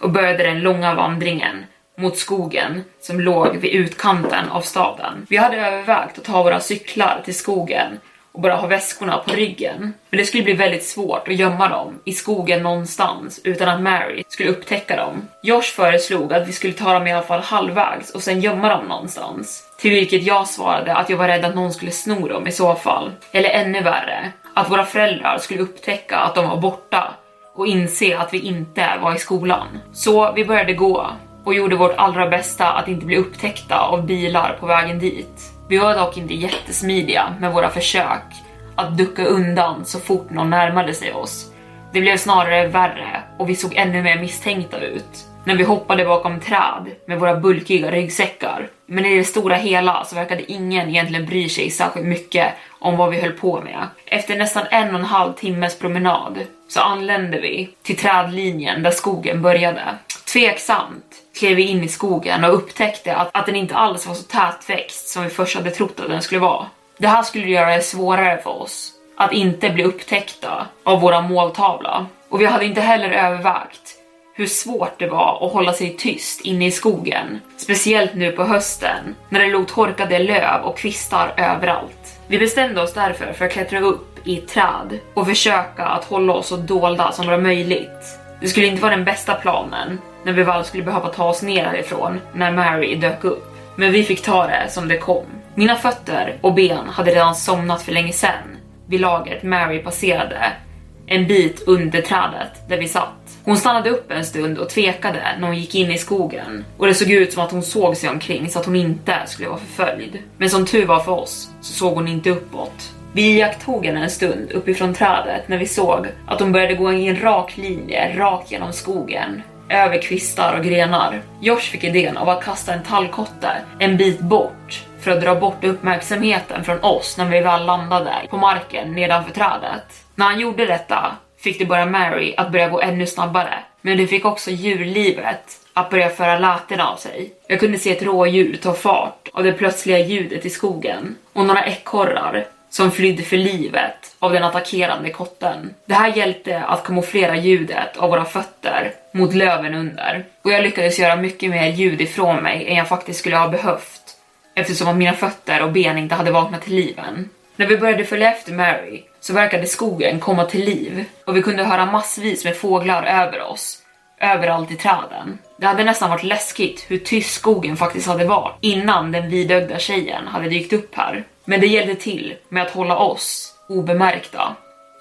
och började den långa vandringen mot skogen som låg vid utkanten av staden. Vi hade övervägt att ta våra cyklar till skogen och bara ha väskorna på ryggen. Men det skulle bli väldigt svårt att gömma dem i skogen någonstans utan att Mary skulle upptäcka dem. Josh föreslog att vi skulle ta dem i alla fall halvvägs och sen gömma dem någonstans. Till vilket jag svarade att jag var rädd att någon skulle sno dem i så fall. Eller ännu värre, att våra föräldrar skulle upptäcka att de var borta och inse att vi inte var i skolan. Så vi började gå och gjorde vårt allra bästa att inte bli upptäckta av bilar på vägen dit. Vi var dock inte jättesmidiga med våra försök att ducka undan så fort någon närmade sig oss. Det blev snarare värre och vi såg ännu mer misstänkta ut när vi hoppade bakom träd med våra bulkiga ryggsäckar. Men i det stora hela så verkade ingen egentligen bry sig särskilt mycket om vad vi höll på med. Efter nästan en och en halv timmes promenad så anlände vi till trädlinjen där skogen började. Tveksamt klev vi in i skogen och upptäckte att, att den inte alls var så tätväxt som vi först hade trott att den skulle vara. Det här skulle göra det svårare för oss att inte bli upptäckta av våra måltavla. Och vi hade inte heller övervägt hur svårt det var att hålla sig tyst inne i skogen. Speciellt nu på hösten när det låg torkade löv och kvistar överallt. Vi bestämde oss därför för att klättra upp i ett träd och försöka att hålla oss så dolda som var möjligt. Det skulle inte vara den bästa planen när vi väl skulle behöva ta oss ner härifrån när Mary dök upp. Men vi fick ta det som det kom. Mina fötter och ben hade redan somnat för länge sedan vid lagret Mary passerade en bit under trädet där vi satt. Hon stannade upp en stund och tvekade när hon gick in i skogen och det såg ut som att hon såg sig omkring så att hon inte skulle vara förföljd. Men som tur var för oss så såg hon inte uppåt. Vi iakttog henne en stund uppifrån trädet när vi såg att hon började gå i en rak linje rakt genom skogen över kvistar och grenar. Josh fick idén av att kasta en tallkotte en bit bort för att dra bort uppmärksamheten från oss när vi väl landade på marken nedanför trädet. När han gjorde detta fick det bara Mary att börja gå ännu snabbare, men det fick också djurlivet att börja föra läten av sig. Jag kunde se ett rådjur ta fart av det plötsliga ljudet i skogen och några ekorrar som flydde för livet av den attackerande kotten. Det här hjälpte att kamouflera ljudet av våra fötter mot löven under och jag lyckades göra mycket mer ljud ifrån mig än jag faktiskt skulle ha behövt eftersom att mina fötter och ben inte hade vaknat till liv än. När vi började följa efter Mary så verkade skogen komma till liv och vi kunde höra massvis med fåglar över oss, överallt i träden. Det hade nästan varit läskigt hur tyst skogen faktiskt hade varit innan den vidögda tjejen hade dykt upp här. Men det hjälpte till med att hålla oss obemärkta.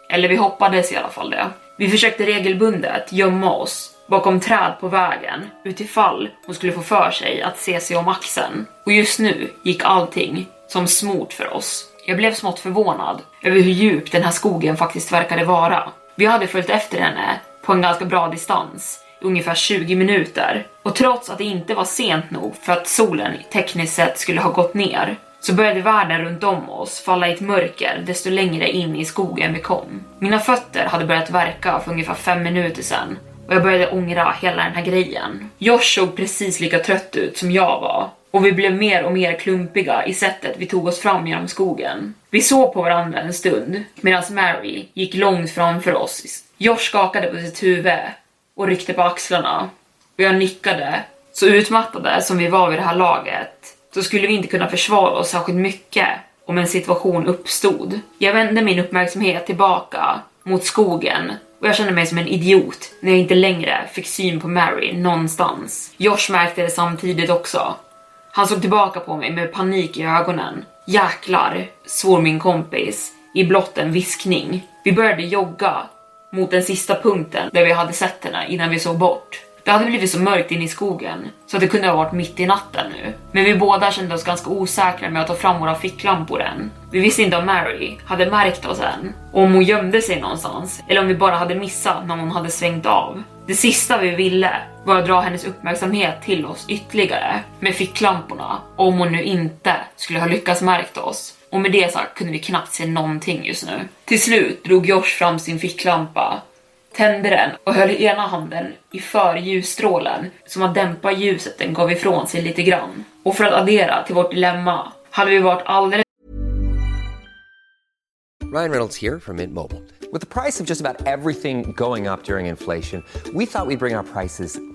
Eller vi hoppades i alla fall det. Vi försökte regelbundet gömma oss bakom träd på vägen utifall hon skulle få för sig att se sig om axeln. Och just nu gick allting som smort för oss. Jag blev smått förvånad över hur djup den här skogen faktiskt verkade vara. Vi hade följt efter henne på en ganska bra distans, ungefär 20 minuter. Och trots att det inte var sent nog för att solen tekniskt sett skulle ha gått ner så började världen runt om oss falla i ett mörker desto längre in i skogen vi kom. Mina fötter hade börjat verka för ungefär fem minuter sedan och jag började ångra hela den här grejen. Josh såg precis lika trött ut som jag var och vi blev mer och mer klumpiga i sättet vi tog oss fram genom skogen. Vi såg på varandra en stund medan Mary gick långt framför oss. Josh skakade på sitt huvud och ryckte på axlarna och jag nickade. Så utmattade som vi var vid det här laget så skulle vi inte kunna försvara oss särskilt mycket om en situation uppstod. Jag vände min uppmärksamhet tillbaka mot skogen och jag kände mig som en idiot när jag inte längre fick syn på Mary någonstans. Josh märkte det samtidigt också. Han såg tillbaka på mig med panik i ögonen. Jäklar, svor min kompis i blott en viskning. Vi började jogga mot den sista punkten där vi hade sett henne innan vi såg bort. Det hade blivit så mörkt inne i skogen så att det kunde ha varit mitt i natten nu. Men vi båda kände oss ganska osäkra med att ta fram våra ficklampor än. Vi visste inte om Mary hade märkt oss än och om hon gömde sig någonstans eller om vi bara hade missat när hon hade svängt av. Det sista vi ville var att dra hennes uppmärksamhet till oss ytterligare med ficklamporna om hon nu inte skulle ha lyckats märkt oss. Och med det sagt kunde vi knappt se någonting just nu. Till slut drog Josh fram sin ficklampa tände den och höll ena handen i för ljusstrålen som att dämpa ljuset den gav ifrån sig lite grann. Och för att addera till vårt dilemma hade vi varit alldeles Ryan Reynolds här från Mint Mobile. Med priset på nästan allt som går upp under inflationen trodde vi att vi skulle bring våra priser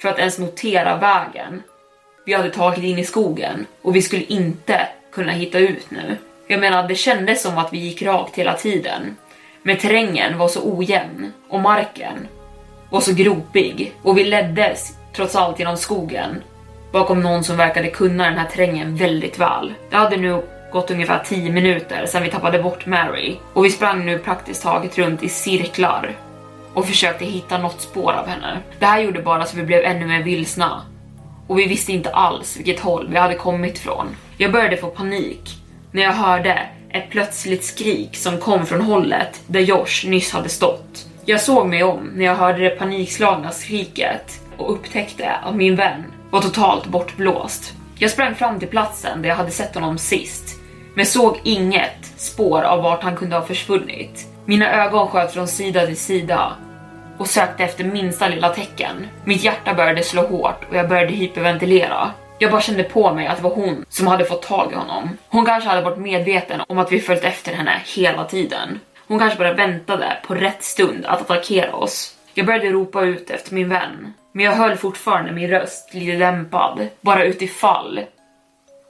för att ens notera vägen vi hade tagit in i skogen och vi skulle inte kunna hitta ut nu. Jag menar, det kändes som att vi gick rakt hela tiden. Men terrängen var så ojämn och marken var så gropig och vi leddes trots allt genom skogen bakom någon som verkade kunna den här terrängen väldigt väl. Det hade nu gått ungefär 10 minuter sedan vi tappade bort Mary och vi sprang nu praktiskt taget runt i cirklar och försökte hitta något spår av henne. Det här gjorde bara så vi blev ännu mer vilsna och vi visste inte alls vilket håll vi hade kommit från. Jag började få panik när jag hörde ett plötsligt skrik som kom från hållet där Josh nyss hade stått. Jag såg mig om när jag hörde det panikslagna skriket och upptäckte att min vän var totalt bortblåst. Jag sprang fram till platsen där jag hade sett honom sist, men såg inget spår av vart han kunde ha försvunnit. Mina ögon sköt från sida till sida och sökte efter minsta lilla tecken. Mitt hjärta började slå hårt och jag började hyperventilera. Jag bara kände på mig att det var hon som hade fått tag i honom. Hon kanske hade varit medveten om att vi följt efter henne hela tiden. Hon kanske bara väntade på rätt stund att attackera oss. Jag började ropa ut efter min vän, men jag höll fortfarande min röst lite dämpad, bara utifall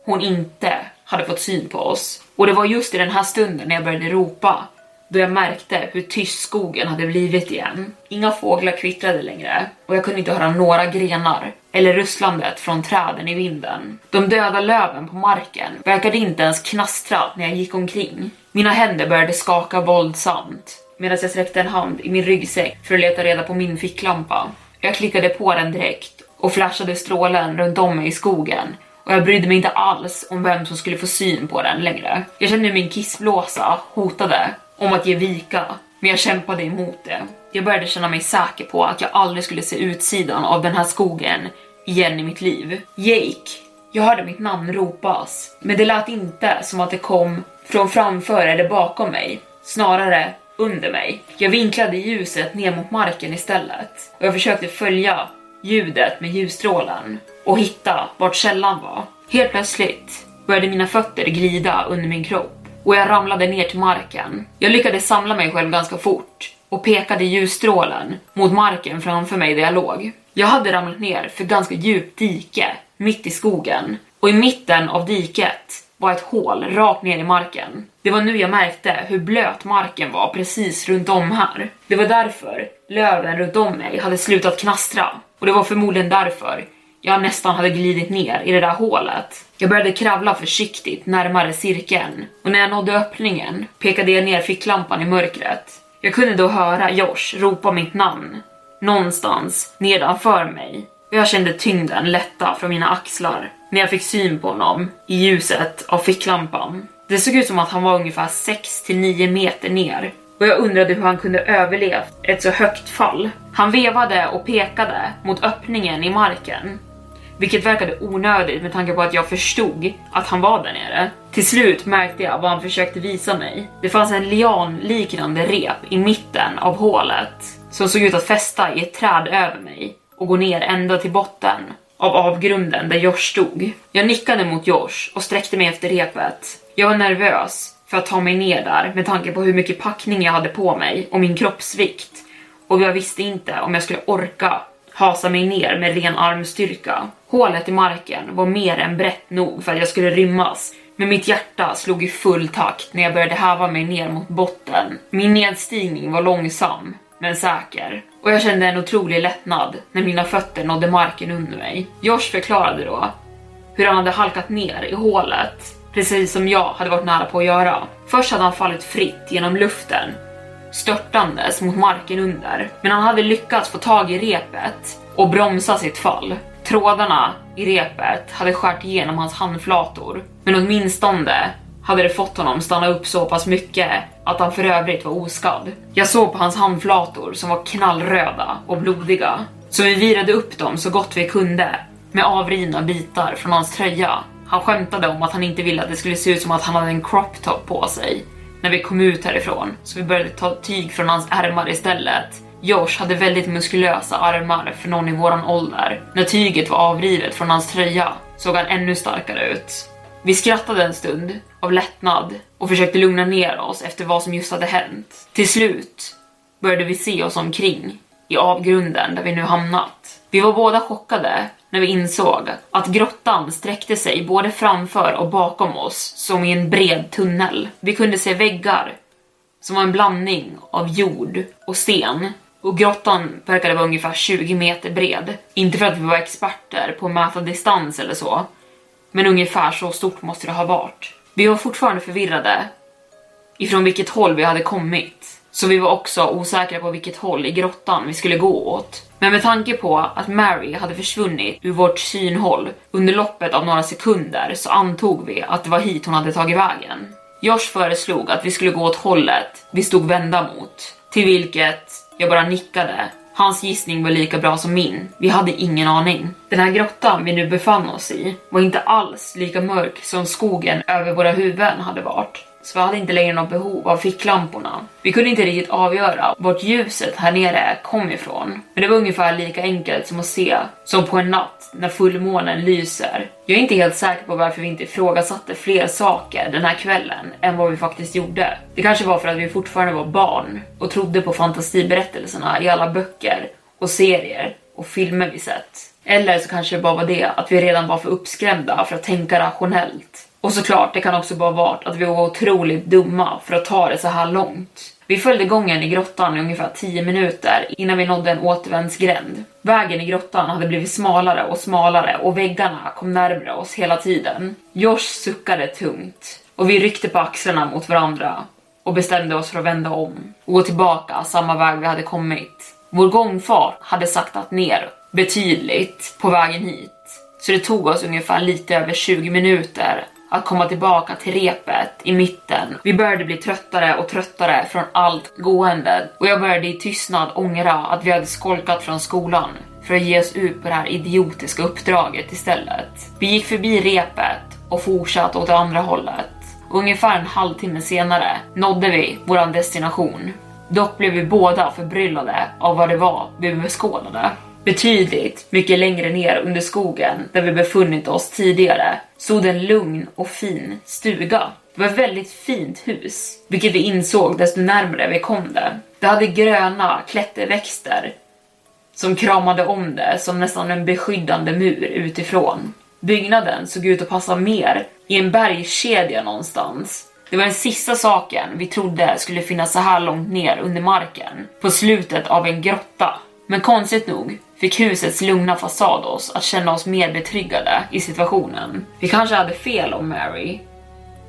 hon inte hade fått syn på oss. Och det var just i den här stunden när jag började ropa då jag märkte hur tyst skogen hade blivit igen. Inga fåglar kvittrade längre och jag kunde inte höra några grenar eller russlandet från träden i vinden. De döda löven på marken verkade inte ens knastra när jag gick omkring. Mina händer började skaka våldsamt medan jag sträckte en hand i min ryggsäck för att leta reda på min ficklampa. Jag klickade på den direkt och flashade strålen runt om mig i skogen och jag brydde mig inte alls om vem som skulle få syn på den längre. Jag kände min kissblåsa hotade om att ge vika, men jag kämpade emot det. Jag började känna mig säker på att jag aldrig skulle se utsidan av den här skogen igen i mitt liv. Jake! Jag hörde mitt namn ropas, men det lät inte som att det kom från framför eller bakom mig, snarare under mig. Jag vinklade ljuset ner mot marken istället och jag försökte följa ljudet med ljusstrålen och hitta vart källan var. Helt plötsligt började mina fötter glida under min kropp och jag ramlade ner till marken. Jag lyckades samla mig själv ganska fort och pekade ljusstrålen mot marken framför mig där jag låg. Jag hade ramlat ner för ganska djupt dike mitt i skogen och i mitten av diket var ett hål rakt ner i marken. Det var nu jag märkte hur blöt marken var precis runt om här. Det var därför löven runt om mig hade slutat knastra och det var förmodligen därför jag nästan hade glidit ner i det där hålet. Jag började kravla försiktigt närmare cirkeln och när jag nådde öppningen pekade jag ner ficklampan i mörkret. Jag kunde då höra Josh ropa mitt namn någonstans nedanför mig och jag kände tyngden lätta från mina axlar när jag fick syn på honom i ljuset av ficklampan. Det såg ut som att han var ungefär 6 till 9 meter ner och jag undrade hur han kunde överlevt ett så högt fall. Han vevade och pekade mot öppningen i marken vilket verkade onödigt med tanke på att jag förstod att han var där nere. Till slut märkte jag vad han försökte visa mig. Det fanns en lianliknande rep i mitten av hålet som såg ut att fästa i ett träd över mig och gå ner ända till botten av avgrunden där Josh stod. Jag nickade mot Josh och sträckte mig efter repet. Jag var nervös för att ta mig ner där med tanke på hur mycket packning jag hade på mig och min kroppsvikt. Och jag visste inte om jag skulle orka hasa mig ner med ren armstyrka. Hålet i marken var mer än brett nog för att jag skulle rymmas, men mitt hjärta slog i full takt när jag började häva mig ner mot botten. Min nedstigning var långsam, men säker. Och jag kände en otrolig lättnad när mina fötter nådde marken under mig. Josh förklarade då hur han hade halkat ner i hålet, precis som jag hade varit nära på att göra. Först hade han fallit fritt genom luften, störtandes mot marken under, men han hade lyckats få tag i repet och bromsa sitt fall. Trådarna i repet hade skärt igenom hans handflator, men åtminstone hade det fått honom stanna upp så pass mycket att han för övrigt var oskadd. Jag såg på hans handflator som var knallröda och blodiga, så vi virade upp dem så gott vi kunde med avrivna bitar från hans tröja. Han skämtade om att han inte ville att det skulle se ut som att han hade en crop top på sig när vi kom ut härifrån, så vi började ta tyg från hans ärmar istället. Josh hade väldigt muskulösa armar för någon i våran ålder. När tyget var avrivet från hans tröja såg han ännu starkare ut. Vi skrattade en stund av lättnad och försökte lugna ner oss efter vad som just hade hänt. Till slut började vi se oss omkring i avgrunden där vi nu hamnat. Vi var båda chockade när vi insåg att grottan sträckte sig både framför och bakom oss som i en bred tunnel. Vi kunde se väggar som var en blandning av jord och sten och grottan verkade vara ungefär 20 meter bred. Inte för att vi var experter på att mäta distans eller så, men ungefär så stort måste det ha varit. Vi var fortfarande förvirrade ifrån vilket håll vi hade kommit, så vi var också osäkra på vilket håll i grottan vi skulle gå åt. Men med tanke på att Mary hade försvunnit ur vårt synhåll under loppet av några sekunder så antog vi att det var hit hon hade tagit vägen. Josh föreslog att vi skulle gå åt hållet vi stod vända mot, till vilket jag bara nickade. Hans gissning var lika bra som min. Vi hade ingen aning. Den här grottan vi nu befann oss i var inte alls lika mörk som skogen över våra huvuden hade varit så vi hade inte längre något behov av ficklamporna. Vi kunde inte riktigt avgöra vart ljuset här nere kom ifrån, men det var ungefär lika enkelt som att se som på en natt när fullmånen lyser. Jag är inte helt säker på varför vi inte ifrågasatte fler saker den här kvällen än vad vi faktiskt gjorde. Det kanske var för att vi fortfarande var barn och trodde på fantasiberättelserna i alla böcker och serier och filmer vi sett. Eller så kanske det bara var det att vi redan var för uppskrämda för att tänka rationellt. Och såklart, det kan också bara vara att vi var otroligt dumma för att ta det så här långt. Vi följde gången i grottan i ungefär 10 minuter innan vi nådde en återvändsgränd. Vägen i grottan hade blivit smalare och smalare och väggarna kom närmre oss hela tiden. Josh suckade tungt och vi ryckte på axlarna mot varandra och bestämde oss för att vända om och gå tillbaka samma väg vi hade kommit. Vår gångfart hade saktat ner betydligt på vägen hit, så det tog oss ungefär lite över 20 minuter att komma tillbaka till repet i mitten. Vi började bli tröttare och tröttare från allt gående och jag började i tystnad ångra att vi hade skolkat från skolan för att ge oss ut på det här idiotiska uppdraget istället. Vi gick förbi repet och fortsatte åt det andra hållet. Ungefär en halvtimme senare nådde vi våran destination. Dock blev vi båda förbryllade av vad det var vi beskådade. Betydligt mycket längre ner under skogen där vi befunnit oss tidigare stod en lugn och fin stuga. Det var ett väldigt fint hus, vilket vi insåg desto närmare vi kom det. Det hade gröna klätterväxter som kramade om det som nästan en beskyddande mur utifrån. Byggnaden såg ut att passa mer i en bergskedja någonstans. Det var den sista saken vi trodde skulle finnas så här långt ner under marken, på slutet av en grotta. Men konstigt nog fick husets lugna fasad oss att känna oss mer betryggade i situationen. Vi kanske hade fel om Mary.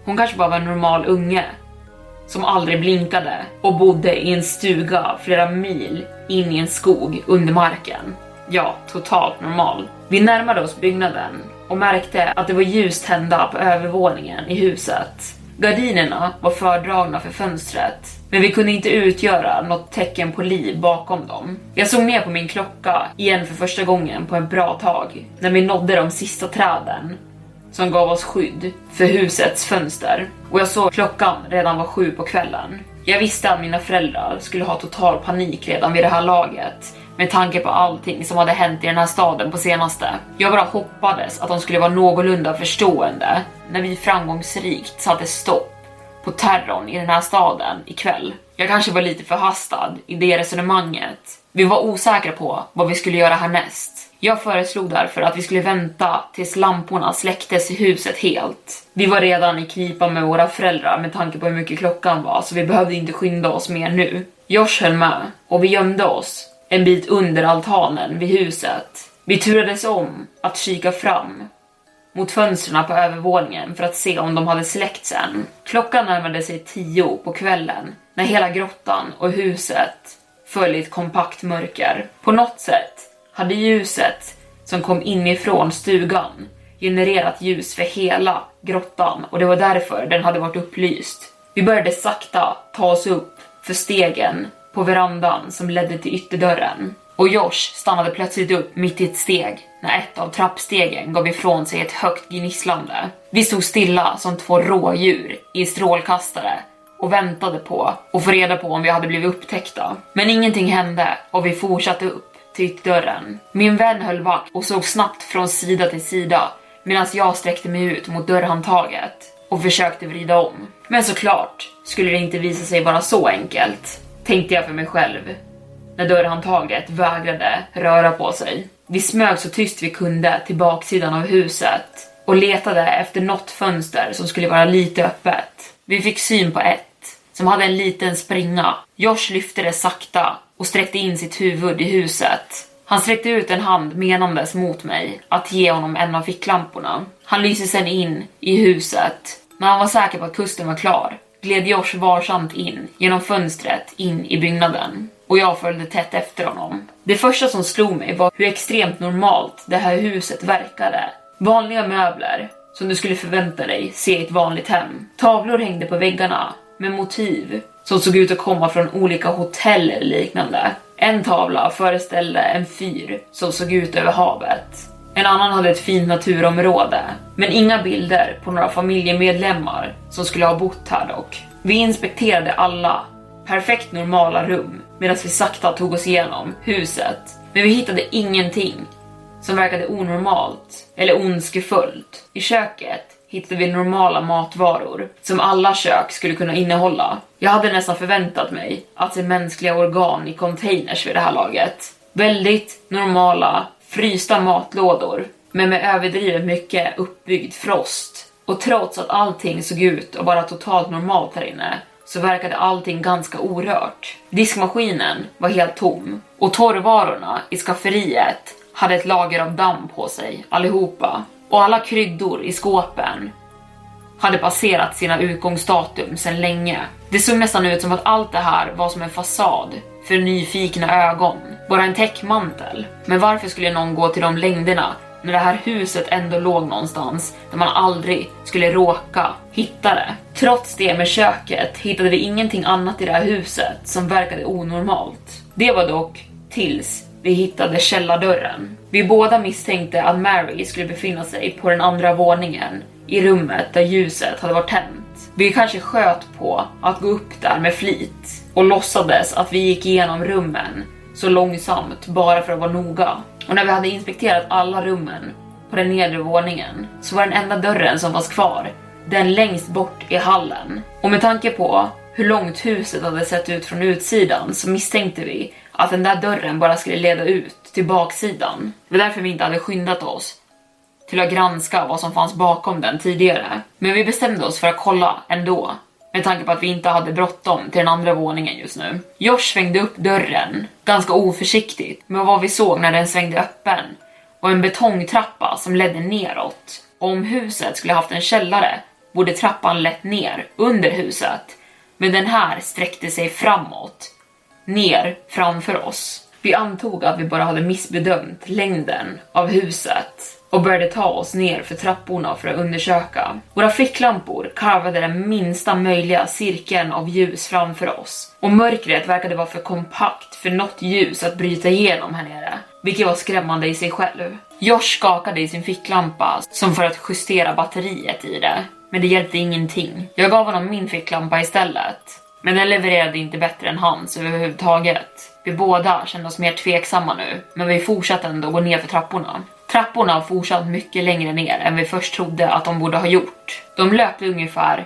Hon kanske bara var en normal unge som aldrig blinkade och bodde i en stuga flera mil in i en skog under marken. Ja, totalt normal. Vi närmade oss byggnaden och märkte att det var ljus tända på övervåningen i huset. Gardinerna var fördragna för fönstret, men vi kunde inte utgöra något tecken på liv bakom dem. Jag såg ner på min klocka igen för första gången på ett bra tag, när vi nådde de sista träden som gav oss skydd för husets fönster. Och jag såg klockan redan var sju på kvällen. Jag visste att mina föräldrar skulle ha total panik redan vid det här laget med tanke på allting som hade hänt i den här staden på senaste. Jag bara hoppades att de skulle vara någorlunda förstående när vi framgångsrikt satte stopp på terrorn i den här staden ikväll. Jag kanske var lite förhastad i det resonemanget. Vi var osäkra på vad vi skulle göra härnäst. Jag föreslog därför att vi skulle vänta tills lamporna släcktes i huset helt. Vi var redan i knipa med våra föräldrar med tanke på hur mycket klockan var så vi behövde inte skynda oss mer nu. Josh höll med och vi gömde oss en bit under altanen vid huset. Vi turades om att kika fram mot fönstren på övervåningen för att se om de hade släckts än. Klockan närmade sig tio på kvällen när hela grottan och huset föll i ett kompakt mörker. På något sätt hade ljuset som kom inifrån stugan genererat ljus för hela grottan och det var därför den hade varit upplyst. Vi började sakta ta oss upp för stegen på verandan som ledde till ytterdörren. Och Josh stannade plötsligt upp mitt i ett steg när ett av trappstegen gav ifrån sig ett högt gnisslande. Vi stod stilla som två rådjur i strålkastare och väntade på och få reda på om vi hade blivit upptäckta. Men ingenting hände och vi fortsatte upp till ytterdörren. Min vän höll vakt och såg snabbt från sida till sida medan jag sträckte mig ut mot dörrhandtaget och försökte vrida om. Men såklart skulle det inte visa sig vara så enkelt, tänkte jag för mig själv när dörrhandtaget vägrade röra på sig. Vi smög så tyst vi kunde till baksidan av huset och letade efter något fönster som skulle vara lite öppet. Vi fick syn på ett som hade en liten springa. Josh lyfte det sakta och sträckte in sitt huvud i huset. Han sträckte ut en hand menandes mot mig att ge honom en av ficklamporna. Han lyste sen in i huset. När han var säker på att kusten var klar gled Josh varsamt in genom fönstret in i byggnaden och jag följde tätt efter honom. Det första som slog mig var hur extremt normalt det här huset verkade. Vanliga möbler som du skulle förvänta dig se i ett vanligt hem. Tavlor hängde på väggarna med motiv som såg ut att komma från olika hotell eller liknande. En tavla föreställde en fyr som såg ut över havet. En annan hade ett fint naturområde, men inga bilder på några familjemedlemmar som skulle ha bott här dock. Vi inspekterade alla perfekt normala rum medan vi sakta tog oss igenom huset. Men vi hittade ingenting som verkade onormalt eller ondskefullt. I köket hittade vi normala matvaror som alla kök skulle kunna innehålla. Jag hade nästan förväntat mig att se mänskliga organ i containers vid det här laget. Väldigt normala frysta matlådor, men med överdrivet mycket uppbyggd frost. Och trots att allting såg ut att vara totalt normalt här inne så verkade allting ganska orört. Diskmaskinen var helt tom och torrvarorna i skafferiet hade ett lager av damm på sig allihopa. Och alla kryddor i skåpen hade passerat sina utgångsdatum sedan länge. Det såg nästan ut som att allt det här var som en fasad för nyfikna ögon, bara en täckmantel. Men varför skulle någon gå till de längderna när det här huset ändå låg någonstans där man aldrig skulle råka hitta det. Trots det med köket hittade vi ingenting annat i det här huset som verkade onormalt. Det var dock tills vi hittade källardörren. Vi båda misstänkte att Mary skulle befinna sig på den andra våningen i rummet där ljuset hade varit tänt. Vi kanske sköt på att gå upp där med flit och låtsades att vi gick igenom rummen så långsamt bara för att vara noga. Och när vi hade inspekterat alla rummen på den nedre våningen så var den enda dörren som fanns kvar den längst bort i hallen. Och med tanke på hur långt huset hade sett ut från utsidan så misstänkte vi att den där dörren bara skulle leda ut till baksidan. Det var därför vi inte hade skyndat oss till att granska vad som fanns bakom den tidigare. Men vi bestämde oss för att kolla ändå med tanke på att vi inte hade bråttom till den andra våningen just nu. Josh svängde upp dörren ganska oförsiktigt, med vad vi såg när den svängde öppen och en betongtrappa som ledde neråt. Och om huset skulle haft en källare borde trappan lett ner under huset, men den här sträckte sig framåt, ner framför oss. Vi antog att vi bara hade missbedömt längden av huset och började ta oss ner för trapporna för att undersöka. Våra ficklampor karvade den minsta möjliga cirkeln av ljus framför oss och mörkret verkade vara för kompakt för något ljus att bryta igenom här nere, vilket var skrämmande i sig själv. Josh skakade i sin ficklampa som för att justera batteriet i det, men det hjälpte ingenting. Jag gav honom min ficklampa istället Men den levererade inte bättre än hans överhuvudtaget. Vi båda kände oss mer tveksamma nu, men vi fortsatte ändå gå ner för trapporna. Trapporna har fortsatt mycket längre ner än vi först trodde att de borde ha gjort. De löpte ungefär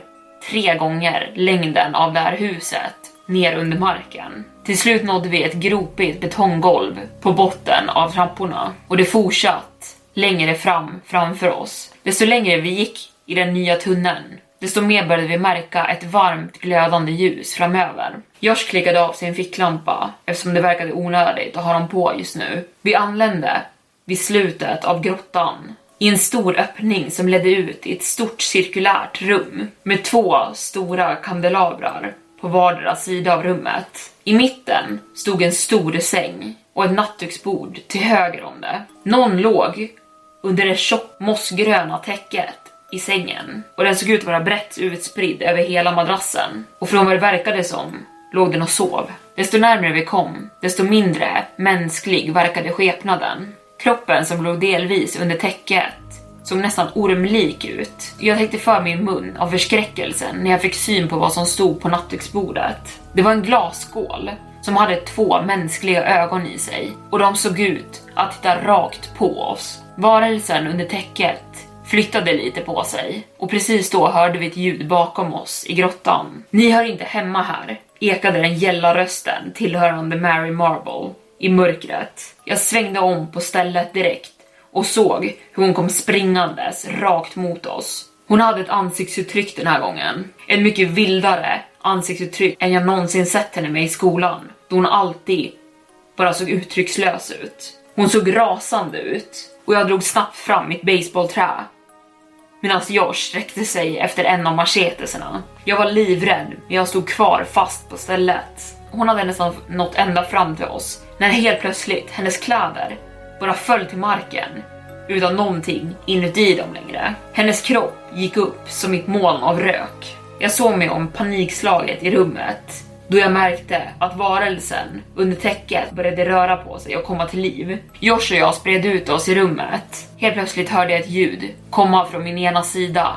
tre gånger längden av det här huset ner under marken. Till slut nådde vi ett gropigt betonggolv på botten av trapporna och det fortsatt längre fram framför oss. Desto längre vi gick i den nya tunneln, desto mer började vi märka ett varmt glödande ljus framöver. Josh klickade av sin ficklampa eftersom det verkade onödigt att ha dem på just nu. Vi anlände vid slutet av grottan i en stor öppning som ledde ut i ett stort cirkulärt rum med två stora kandelabrar på vardera sida av rummet. I mitten stod en stor säng och ett nattduksbord till höger om det. Någon låg under det tjockt mossgröna täcket i sängen och den såg ut att vara brett utspridd över hela madrassen. Och från vad det verkade som låg den och sov. Desto närmare vi kom, desto mindre mänsklig verkade skepnaden. Kroppen som låg delvis under täcket såg nästan ormlik ut. Jag täckte för min mun av förskräckelsen när jag fick syn på vad som stod på nattduksbordet. Det var en glasskål som hade två mänskliga ögon i sig och de såg ut att titta rakt på oss. Varelsen under täcket flyttade lite på sig och precis då hörde vi ett ljud bakom oss i grottan. Ni hör inte hemma här, ekade den gälla rösten tillhörande Mary Marble i mörkret. Jag svängde om på stället direkt och såg hur hon kom springandes rakt mot oss. Hon hade ett ansiktsuttryck den här gången. Ett mycket vildare ansiktsuttryck än jag någonsin sett henne med i skolan, då hon alltid bara såg uttryckslös ut. Hon såg rasande ut och jag drog snabbt fram mitt baseballträ medan Josh sträckte sig efter en av machetesarna. Jag var livrädd, men jag stod kvar fast på stället. Hon hade nästan nått ända fram till oss när helt plötsligt hennes kläder bara föll till marken utan någonting inuti dem längre. Hennes kropp gick upp som ett moln av rök. Jag såg mig om panikslaget i rummet då jag märkte att varelsen under täcket började röra på sig och komma till liv. Josh och jag spred ut oss i rummet. Helt plötsligt hörde jag ett ljud komma från min ena sida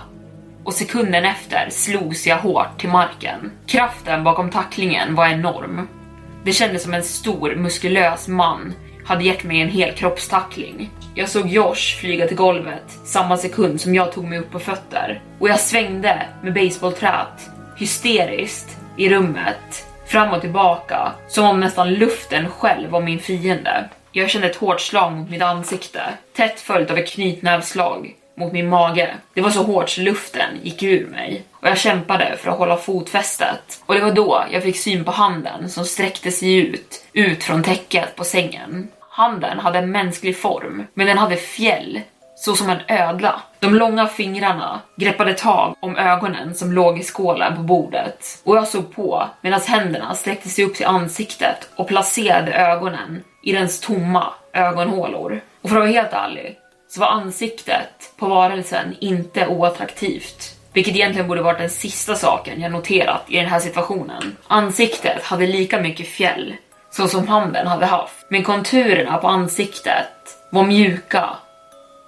och sekunden efter slogs jag hårt till marken. Kraften bakom tacklingen var enorm. Det kändes som en stor muskulös man hade gett mig en hel kroppstackling. Jag såg Josh flyga till golvet samma sekund som jag tog mig upp på fötter och jag svängde med baseballträt hysteriskt i rummet fram och tillbaka som om nästan luften själv var min fiende. Jag kände ett hårt slag mot mitt ansikte, tätt följt av ett knytnävslag mot min mage. Det var så hårt så luften gick ur mig och jag kämpade för att hålla fotfästet. Och det var då jag fick syn på handen som sträckte sig ut, ut från täcket på sängen. Handen hade en mänsklig form, men den hade fjäll, så som en ödla. De långa fingrarna greppade tag om ögonen som låg i skålen på bordet och jag såg på medan händerna sträckte sig upp till ansiktet och placerade ögonen i dens tomma ögonhålor. Och för att vara helt ärlig så var ansiktet på varelsen inte oattraktivt. Vilket egentligen borde varit den sista saken jag noterat i den här situationen. Ansiktet hade lika mycket fjäll så som handen hade haft. Men konturerna på ansiktet var mjuka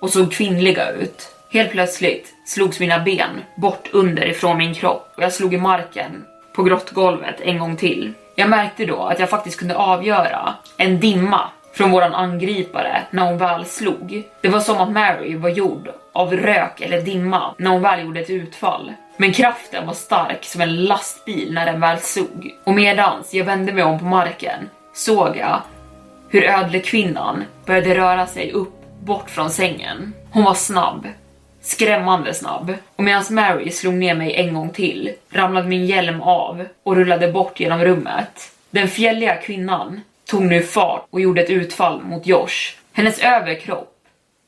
och såg kvinnliga ut. Helt plötsligt slogs mina ben bort underifrån min kropp och jag slog i marken på grottgolvet en gång till. Jag märkte då att jag faktiskt kunde avgöra en dimma från våran angripare när hon väl slog. Det var som att Mary var gjord av rök eller dimma när hon väl gjorde ett utfall. Men kraften var stark som en lastbil när den väl slog. Och medans jag vände mig om på marken såg jag hur ödlekvinnan började röra sig upp bort från sängen. Hon var snabb, skrämmande snabb. Och medan Mary slog ner mig en gång till ramlade min hjälm av och rullade bort genom rummet. Den fjälliga kvinnan tog nu fart och gjorde ett utfall mot Josh. Hennes överkropp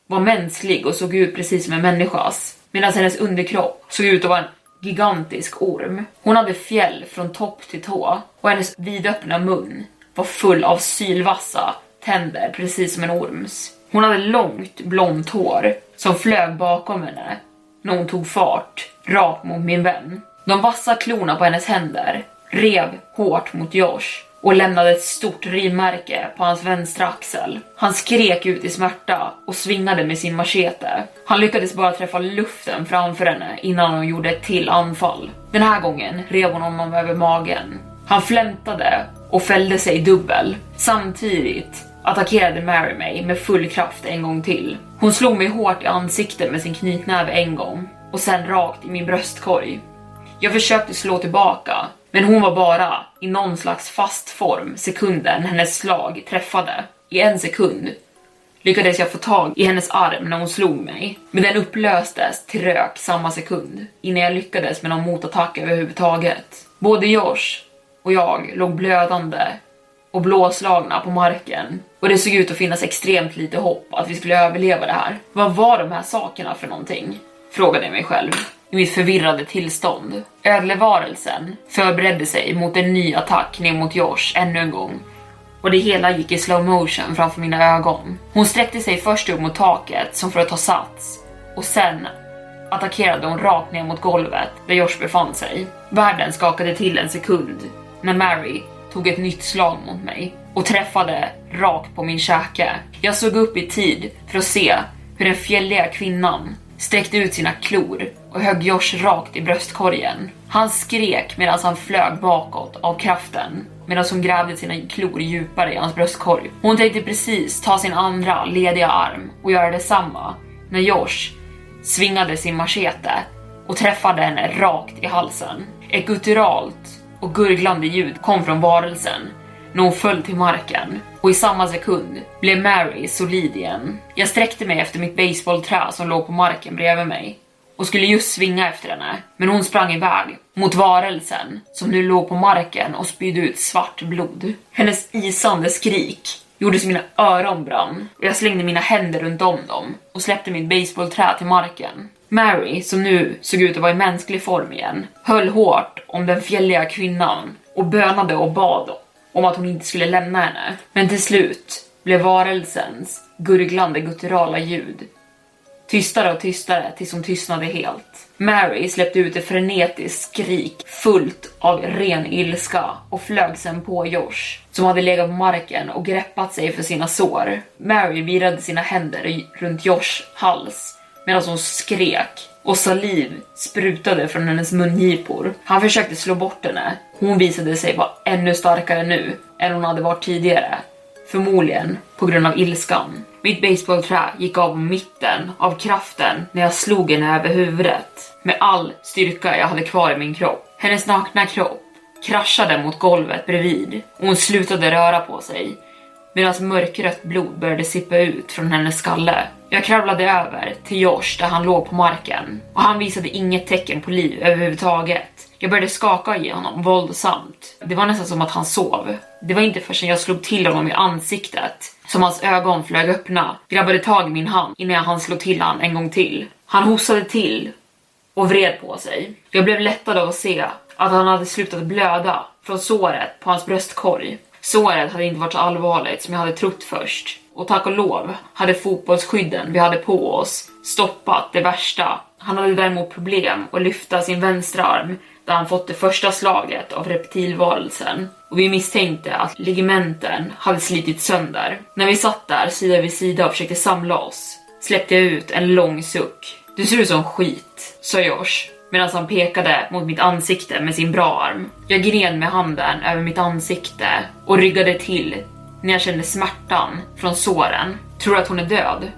var mänsklig och såg ut precis som en människas medan hennes underkropp såg ut att vara en gigantisk orm. Hon hade fjäll från topp till tå och hennes vidöppna mun var full av sylvassa tänder precis som en orms. Hon hade långt blont hår som flög bakom henne när hon tog fart rakt mot min vän. De vassa klorna på hennes händer rev hårt mot Josh och lämnade ett stort rivmärke på hans vänstra axel. Han skrek ut i smärta och svingade med sin machete. Han lyckades bara träffa luften framför henne innan hon gjorde ett till anfall. Den här gången rev hon honom över magen. Han flämtade och fällde sig dubbel. Samtidigt attackerade Mary mig med full kraft en gång till. Hon slog mig hårt i ansiktet med sin knytnäve en gång och sen rakt i min bröstkorg. Jag försökte slå tillbaka, men hon var bara i någon slags fast form sekunden hennes slag träffade. I en sekund lyckades jag få tag i hennes arm när hon slog mig, men den upplöstes till rök samma sekund innan jag lyckades med någon motattack överhuvudtaget. Både Josh och jag låg blödande och blåslagna på marken och det såg ut att finnas extremt lite hopp att vi skulle överleva det här. Vad var de här sakerna för någonting? Frågade jag mig själv i mitt förvirrade tillstånd. Ödlevarelsen förberedde sig mot en ny attack ner mot Josh ännu en gång och det hela gick i slow motion framför mina ögon. Hon sträckte sig först upp mot taket som för att ta sats och sen attackerade hon rakt ner mot golvet där Josh befann sig. Världen skakade till en sekund när Mary tog ett nytt slag mot mig och träffade rakt på min käke. Jag såg upp i tid för att se hur den fjälliga kvinnan sträckte ut sina klor och högg Josh rakt i bröstkorgen. Han skrek medan han flög bakåt av kraften medan hon grävde sina klor djupare i hans bröstkorg. Hon tänkte precis ta sin andra lediga arm och göra detsamma när Josh svingade sin machete och träffade henne rakt i halsen. Ett gutturalt och gurglande ljud kom från varelsen när hon föll till marken och i samma sekund blev Mary solid igen. Jag sträckte mig efter mitt baseballträ som låg på marken bredvid mig och skulle just svinga efter henne, men hon sprang iväg mot varelsen som nu låg på marken och spydde ut svart blod. Hennes isande skrik gjorde så mina öron brann och jag slängde mina händer runt om dem och släppte mitt baseballträ till marken. Mary, som nu såg ut att vara i mänsklig form igen, höll hårt om den fjälliga kvinnan och bönade och bad om att hon inte skulle lämna henne. Men till slut blev varelsens gurglande gutturala ljud tystare och tystare tills hon tystnade helt. Mary släppte ut ett frenetiskt skrik fullt av ren ilska och flög sen på Josh som hade legat på marken och greppat sig för sina sår. Mary virade sina händer runt Josh hals medan hon skrek och saliv sprutade från hennes mungipor. Han försökte slå bort henne. Hon visade sig vara ännu starkare nu än hon hade varit tidigare. Förmodligen på grund av ilskan. Mitt baseballträ gick av mitten av kraften när jag slog henne över huvudet med all styrka jag hade kvar i min kropp. Hennes nakna kropp kraschade mot golvet bredvid och hon slutade röra på sig medan mörkrött blod började sippa ut från hennes skalle. Jag kravlade över till Josh där han låg på marken och han visade inget tecken på liv överhuvudtaget. Jag började skaka i honom våldsamt. Det var nästan som att han sov. Det var inte förrän jag slog till honom i ansiktet som hans ögon flög öppna, grabbade tag i min hand innan jag hann slå till han en gång till. Han hostade till och vred på sig. Jag blev lättad av att se att han hade slutat blöda från såret på hans bröstkorg. Såret hade inte varit så allvarligt som jag hade trott först. Och tack och lov hade fotbollsskydden vi hade på oss stoppat det värsta. Han hade däremot problem att lyfta sin vänstra arm där han fått det första slaget av reptilvarelsen och vi misstänkte att ligamenten hade slitit sönder. När vi satt där sida vid sida och försökte samla oss släppte jag ut en lång suck. Du ser ut som skit, sa Josh medan han pekade mot mitt ansikte med sin bra arm. Jag gned med handen över mitt ansikte och ryggade till när jag kände smärtan från såren. Tror du att hon är död?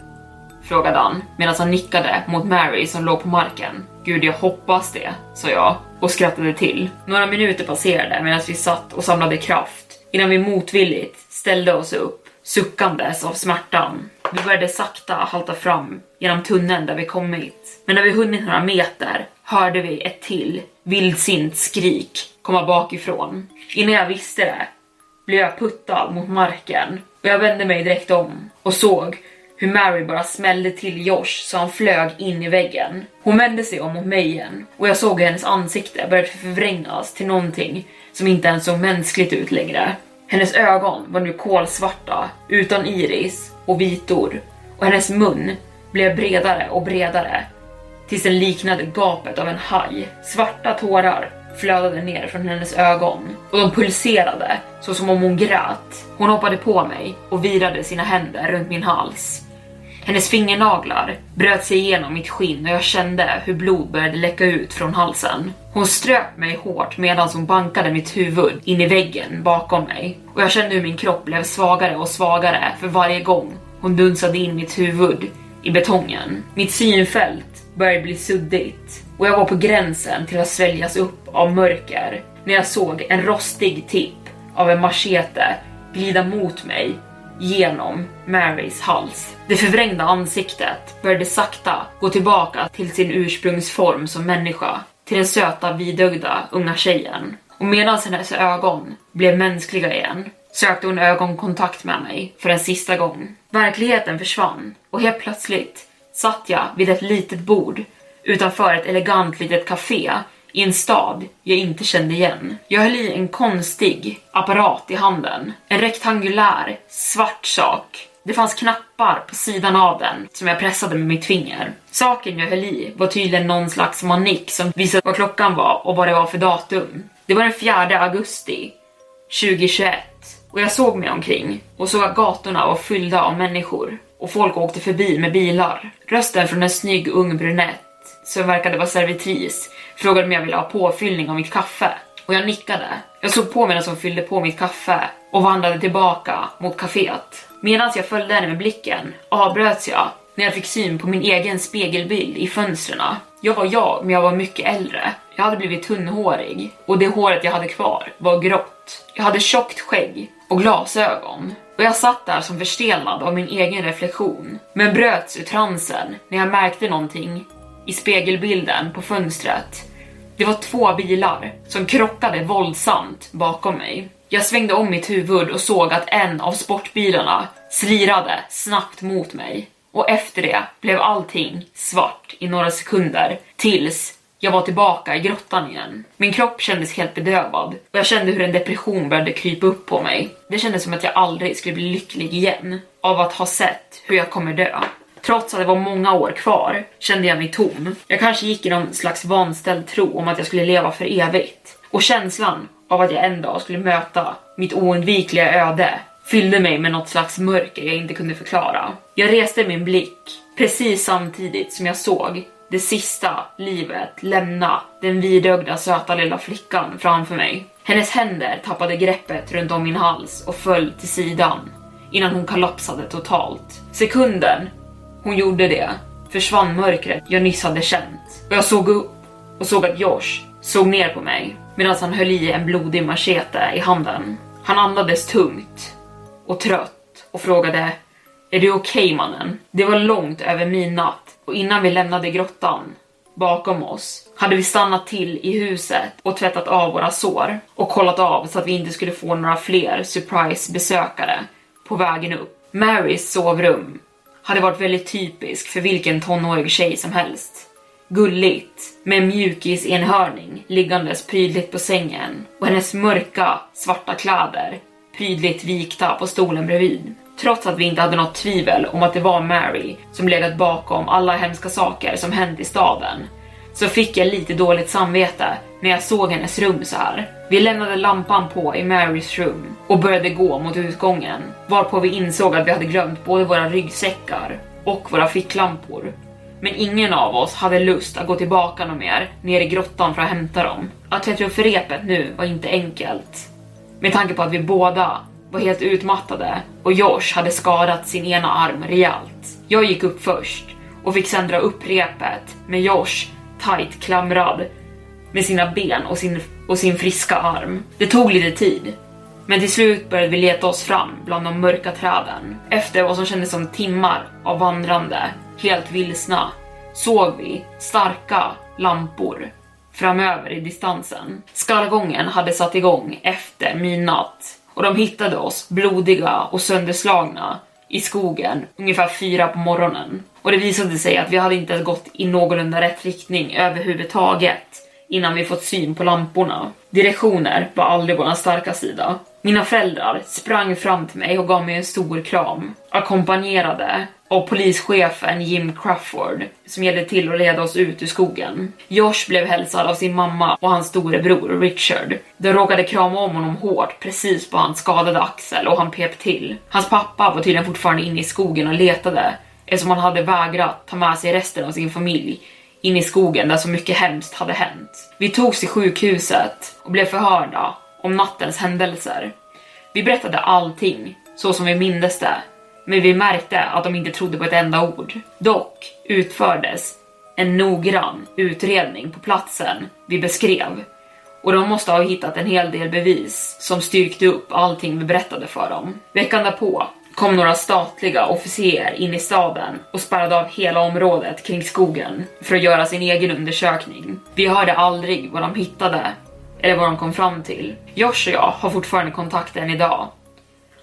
Frågade han medan han nickade mot Mary som låg på marken. Gud, jag hoppas det, sa jag och skrattade till. Några minuter passerade medan vi satt och samlade kraft innan vi motvilligt ställde oss upp, suckandes av smärtan. Vi började sakta halta fram genom tunneln där vi kommit. Men när vi hunnit några meter hörde vi ett till vildsint skrik komma bakifrån. Innan jag visste det blev jag puttad mot marken och jag vände mig direkt om och såg hur Mary bara smällde till Josh så han flög in i väggen. Hon vände sig om mot mig igen och jag såg hur hennes ansikte började förvrängas till någonting som inte ens såg mänskligt ut längre. Hennes ögon var nu kolsvarta, utan iris och vitor och hennes mun blev bredare och bredare tills den liknade gapet av en haj. Svarta tårar flödade ner från hennes ögon och de pulserade så som om hon grät. Hon hoppade på mig och virade sina händer runt min hals. Hennes fingernaglar bröt sig igenom mitt skinn och jag kände hur blod började läcka ut från halsen. Hon ströp mig hårt medan hon bankade mitt huvud in i väggen bakom mig och jag kände hur min kropp blev svagare och svagare för varje gång hon dunsade in mitt huvud i betongen. Mitt synfält började bli suddigt och jag var på gränsen till att sväljas upp av mörker när jag såg en rostig tipp av en machete glida mot mig genom Marys hals. Det förvrängda ansiktet började sakta gå tillbaka till sin ursprungsform som människa, till den söta vidögda unga tjejen. Och medan hennes ögon blev mänskliga igen sökte hon ögonkontakt med mig för en sista gång. Verkligheten försvann och helt plötsligt satt jag vid ett litet bord utanför ett elegant litet café i en stad jag inte kände igen. Jag höll i en konstig apparat i handen. En rektangulär, svart sak. Det fanns knappar på sidan av den som jag pressade med mitt finger. Saken jag höll i var tydligen någon slags manik som visade vad klockan var och vad det var för datum. Det var den 4 augusti 2021 och jag såg mig omkring och såg att gatorna var fyllda av människor och folk åkte förbi med bilar. Rösten från en snygg ung brunett som verkade vara servitris frågade om jag ville ha påfyllning av mitt kaffe och jag nickade. Jag såg på medan hon fyllde på mitt kaffe och vandrade tillbaka mot kaféet. Medan jag följde henne med blicken avbröts jag när jag fick syn på min egen spegelbild i fönstren. Jag var jag, men jag var mycket äldre. Jag hade blivit tunnhårig och det håret jag hade kvar var grått. Jag hade tjockt skägg och glasögon och jag satt där som förstelnad av min egen reflektion, men bröts ur transen när jag märkte någonting i spegelbilden på fönstret. Det var två bilar som krockade våldsamt bakom mig. Jag svängde om mitt huvud och såg att en av sportbilarna slirade snabbt mot mig och efter det blev allting svart i några sekunder tills jag var tillbaka i grottan igen. Min kropp kändes helt bedövad och jag kände hur en depression började krypa upp på mig. Det kändes som att jag aldrig skulle bli lycklig igen av att ha sett hur jag kommer dö. Trots att det var många år kvar kände jag mig tom. Jag kanske gick i någon slags vanställd tro om att jag skulle leva för evigt. Och känslan av att jag en dag skulle möta mitt oundvikliga öde fyllde mig med något slags mörker jag inte kunde förklara. Jag reste min blick precis samtidigt som jag såg det sista livet lämna den vidögda söta lilla flickan framför mig. Hennes händer tappade greppet runt om min hals och föll till sidan innan hon kollapsade totalt. Sekunden hon gjorde det försvann mörkret jag nyss hade känt och jag såg upp och såg att Josh såg ner på mig medan han höll i en blodig machete i handen. Han andades tungt och trött och frågade Är du okej okay, mannen? Det var långt över midnatt och innan vi lämnade grottan bakom oss hade vi stannat till i huset och tvättat av våra sår och kollat av så att vi inte skulle få några fler surprise besökare på vägen upp. Marys sovrum hade varit väldigt typisk för vilken tonårig tjej som helst. Gulligt, med mjukisenhörning liggandes prydligt på sängen och hennes mörka, svarta kläder prydligt vikta på stolen bredvid. Trots att vi inte hade något tvivel om att det var Mary som legat bakom alla hemska saker som hänt i staden så fick jag lite dåligt samvete när jag såg hennes rum så här. Vi lämnade lampan på i Marys rum och började gå mot utgången varpå vi insåg att vi hade glömt både våra ryggsäckar och våra ficklampor. Men ingen av oss hade lust att gå tillbaka något mer ner i grottan för att hämta dem. Att klättra upp för repet nu var inte enkelt. Med tanke på att vi båda var helt utmattade och Josh hade skadat sin ena arm rejält. Jag gick upp först och fick sen dra upp repet med Josh tight klamrad med sina ben och sin, och sin friska arm. Det tog lite tid, men till slut började vi leta oss fram bland de mörka träden. Efter vad som kändes som timmar av vandrande, helt vilsna, såg vi starka lampor framöver i distansen. Skallgången hade satt igång efter midnatt och de hittade oss blodiga och sönderslagna i skogen ungefär fyra på morgonen. Och det visade sig att vi hade inte gått i någorlunda rätt riktning överhuvudtaget innan vi fått syn på lamporna. Direktioner var aldrig vår starka sida. Mina föräldrar sprang fram till mig och gav mig en stor kram, ackompanjerade av polischefen Jim Crawford som hjälpte till att leda oss ut ur skogen. Josh blev hälsad av sin mamma och hans storebror Richard. De råkade krama om honom hårt precis på hans skadade axel och han pep till. Hans pappa var tydligen fortfarande inne i skogen och letade eftersom han hade vägrat ta med sig resten av sin familj in i skogen där så mycket hemskt hade hänt. Vi togs till sjukhuset och blev förhörda om nattens händelser. Vi berättade allting så som vi mindes det, men vi märkte att de inte trodde på ett enda ord. Dock utfördes en noggrann utredning på platsen vi beskrev och de måste ha hittat en hel del bevis som styrkte upp allting vi berättade för dem. Veckan därpå kom några statliga officer in i staden och spärrade av hela området kring skogen för att göra sin egen undersökning. Vi hörde aldrig vad de hittade eller vad de kom fram till. Josh och jag har fortfarande kontakt än idag.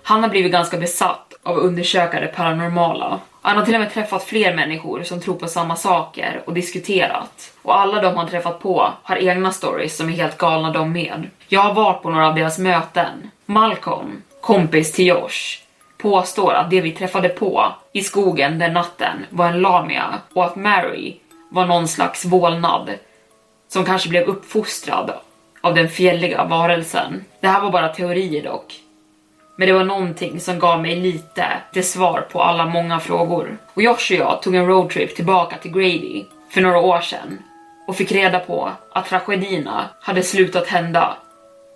Han har blivit ganska besatt av att undersöka det paranormala. Han har till och med träffat fler människor som tror på samma saker och diskuterat. Och alla de han träffat på har egna stories som är helt galna de med. Jag har varit på några av deras möten. Malcolm, kompis till Josh, påstår att det vi träffade på i skogen den natten var en lamia och att Mary var någon slags vålnad som kanske blev uppfostrad av den fjälliga varelsen. Det här var bara teorier dock. Men det var någonting som gav mig lite till svar på alla många frågor. Och Josh och jag tog en roadtrip tillbaka till Grady för några år sedan och fick reda på att tragedierna hade slutat hända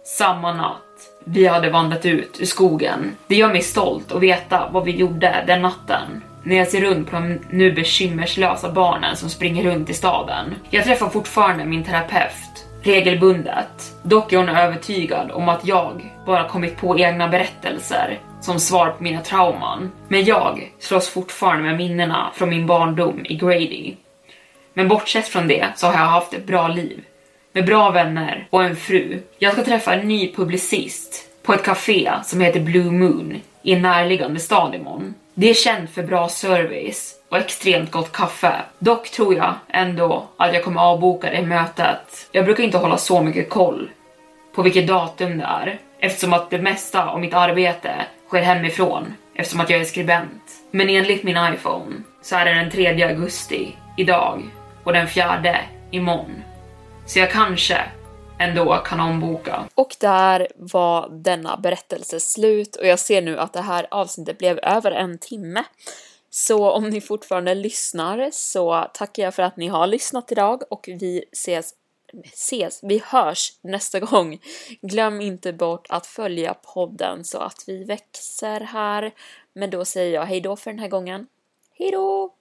samma natt vi hade vandrat ut ur skogen. Det gör mig stolt att veta vad vi gjorde den natten. När jag ser runt på de nu bekymmerslösa barnen som springer runt i staden. Jag träffar fortfarande min terapeut regelbundet. Dock är hon övertygad om att jag bara kommit på egna berättelser som svar på mina trauman. Men jag slåss fortfarande med minnena från min barndom i Grady. Men bortsett från det så har jag haft ett bra liv med bra vänner och en fru. Jag ska träffa en ny publicist på ett café som heter Blue Moon i en närliggande stad imorgon. Det är känt för bra service och extremt gott kaffe. Dock tror jag ändå att jag kommer avboka det mötet. Jag brukar inte hålla så mycket koll på vilket datum det är eftersom att det mesta av mitt arbete sker hemifrån eftersom att jag är skribent. Men enligt min iPhone så är det den 3 augusti idag och den 4 imorgon. Så jag kanske ändå kan omboka. Och där var denna berättelse slut och jag ser nu att det här avsnittet blev över en timme. Så om ni fortfarande lyssnar så tackar jag för att ni har lyssnat idag och vi ses ses, vi hörs nästa gång. Glöm inte bort att följa podden så att vi växer här. Men då säger jag hejdå för den här gången. Hejdå!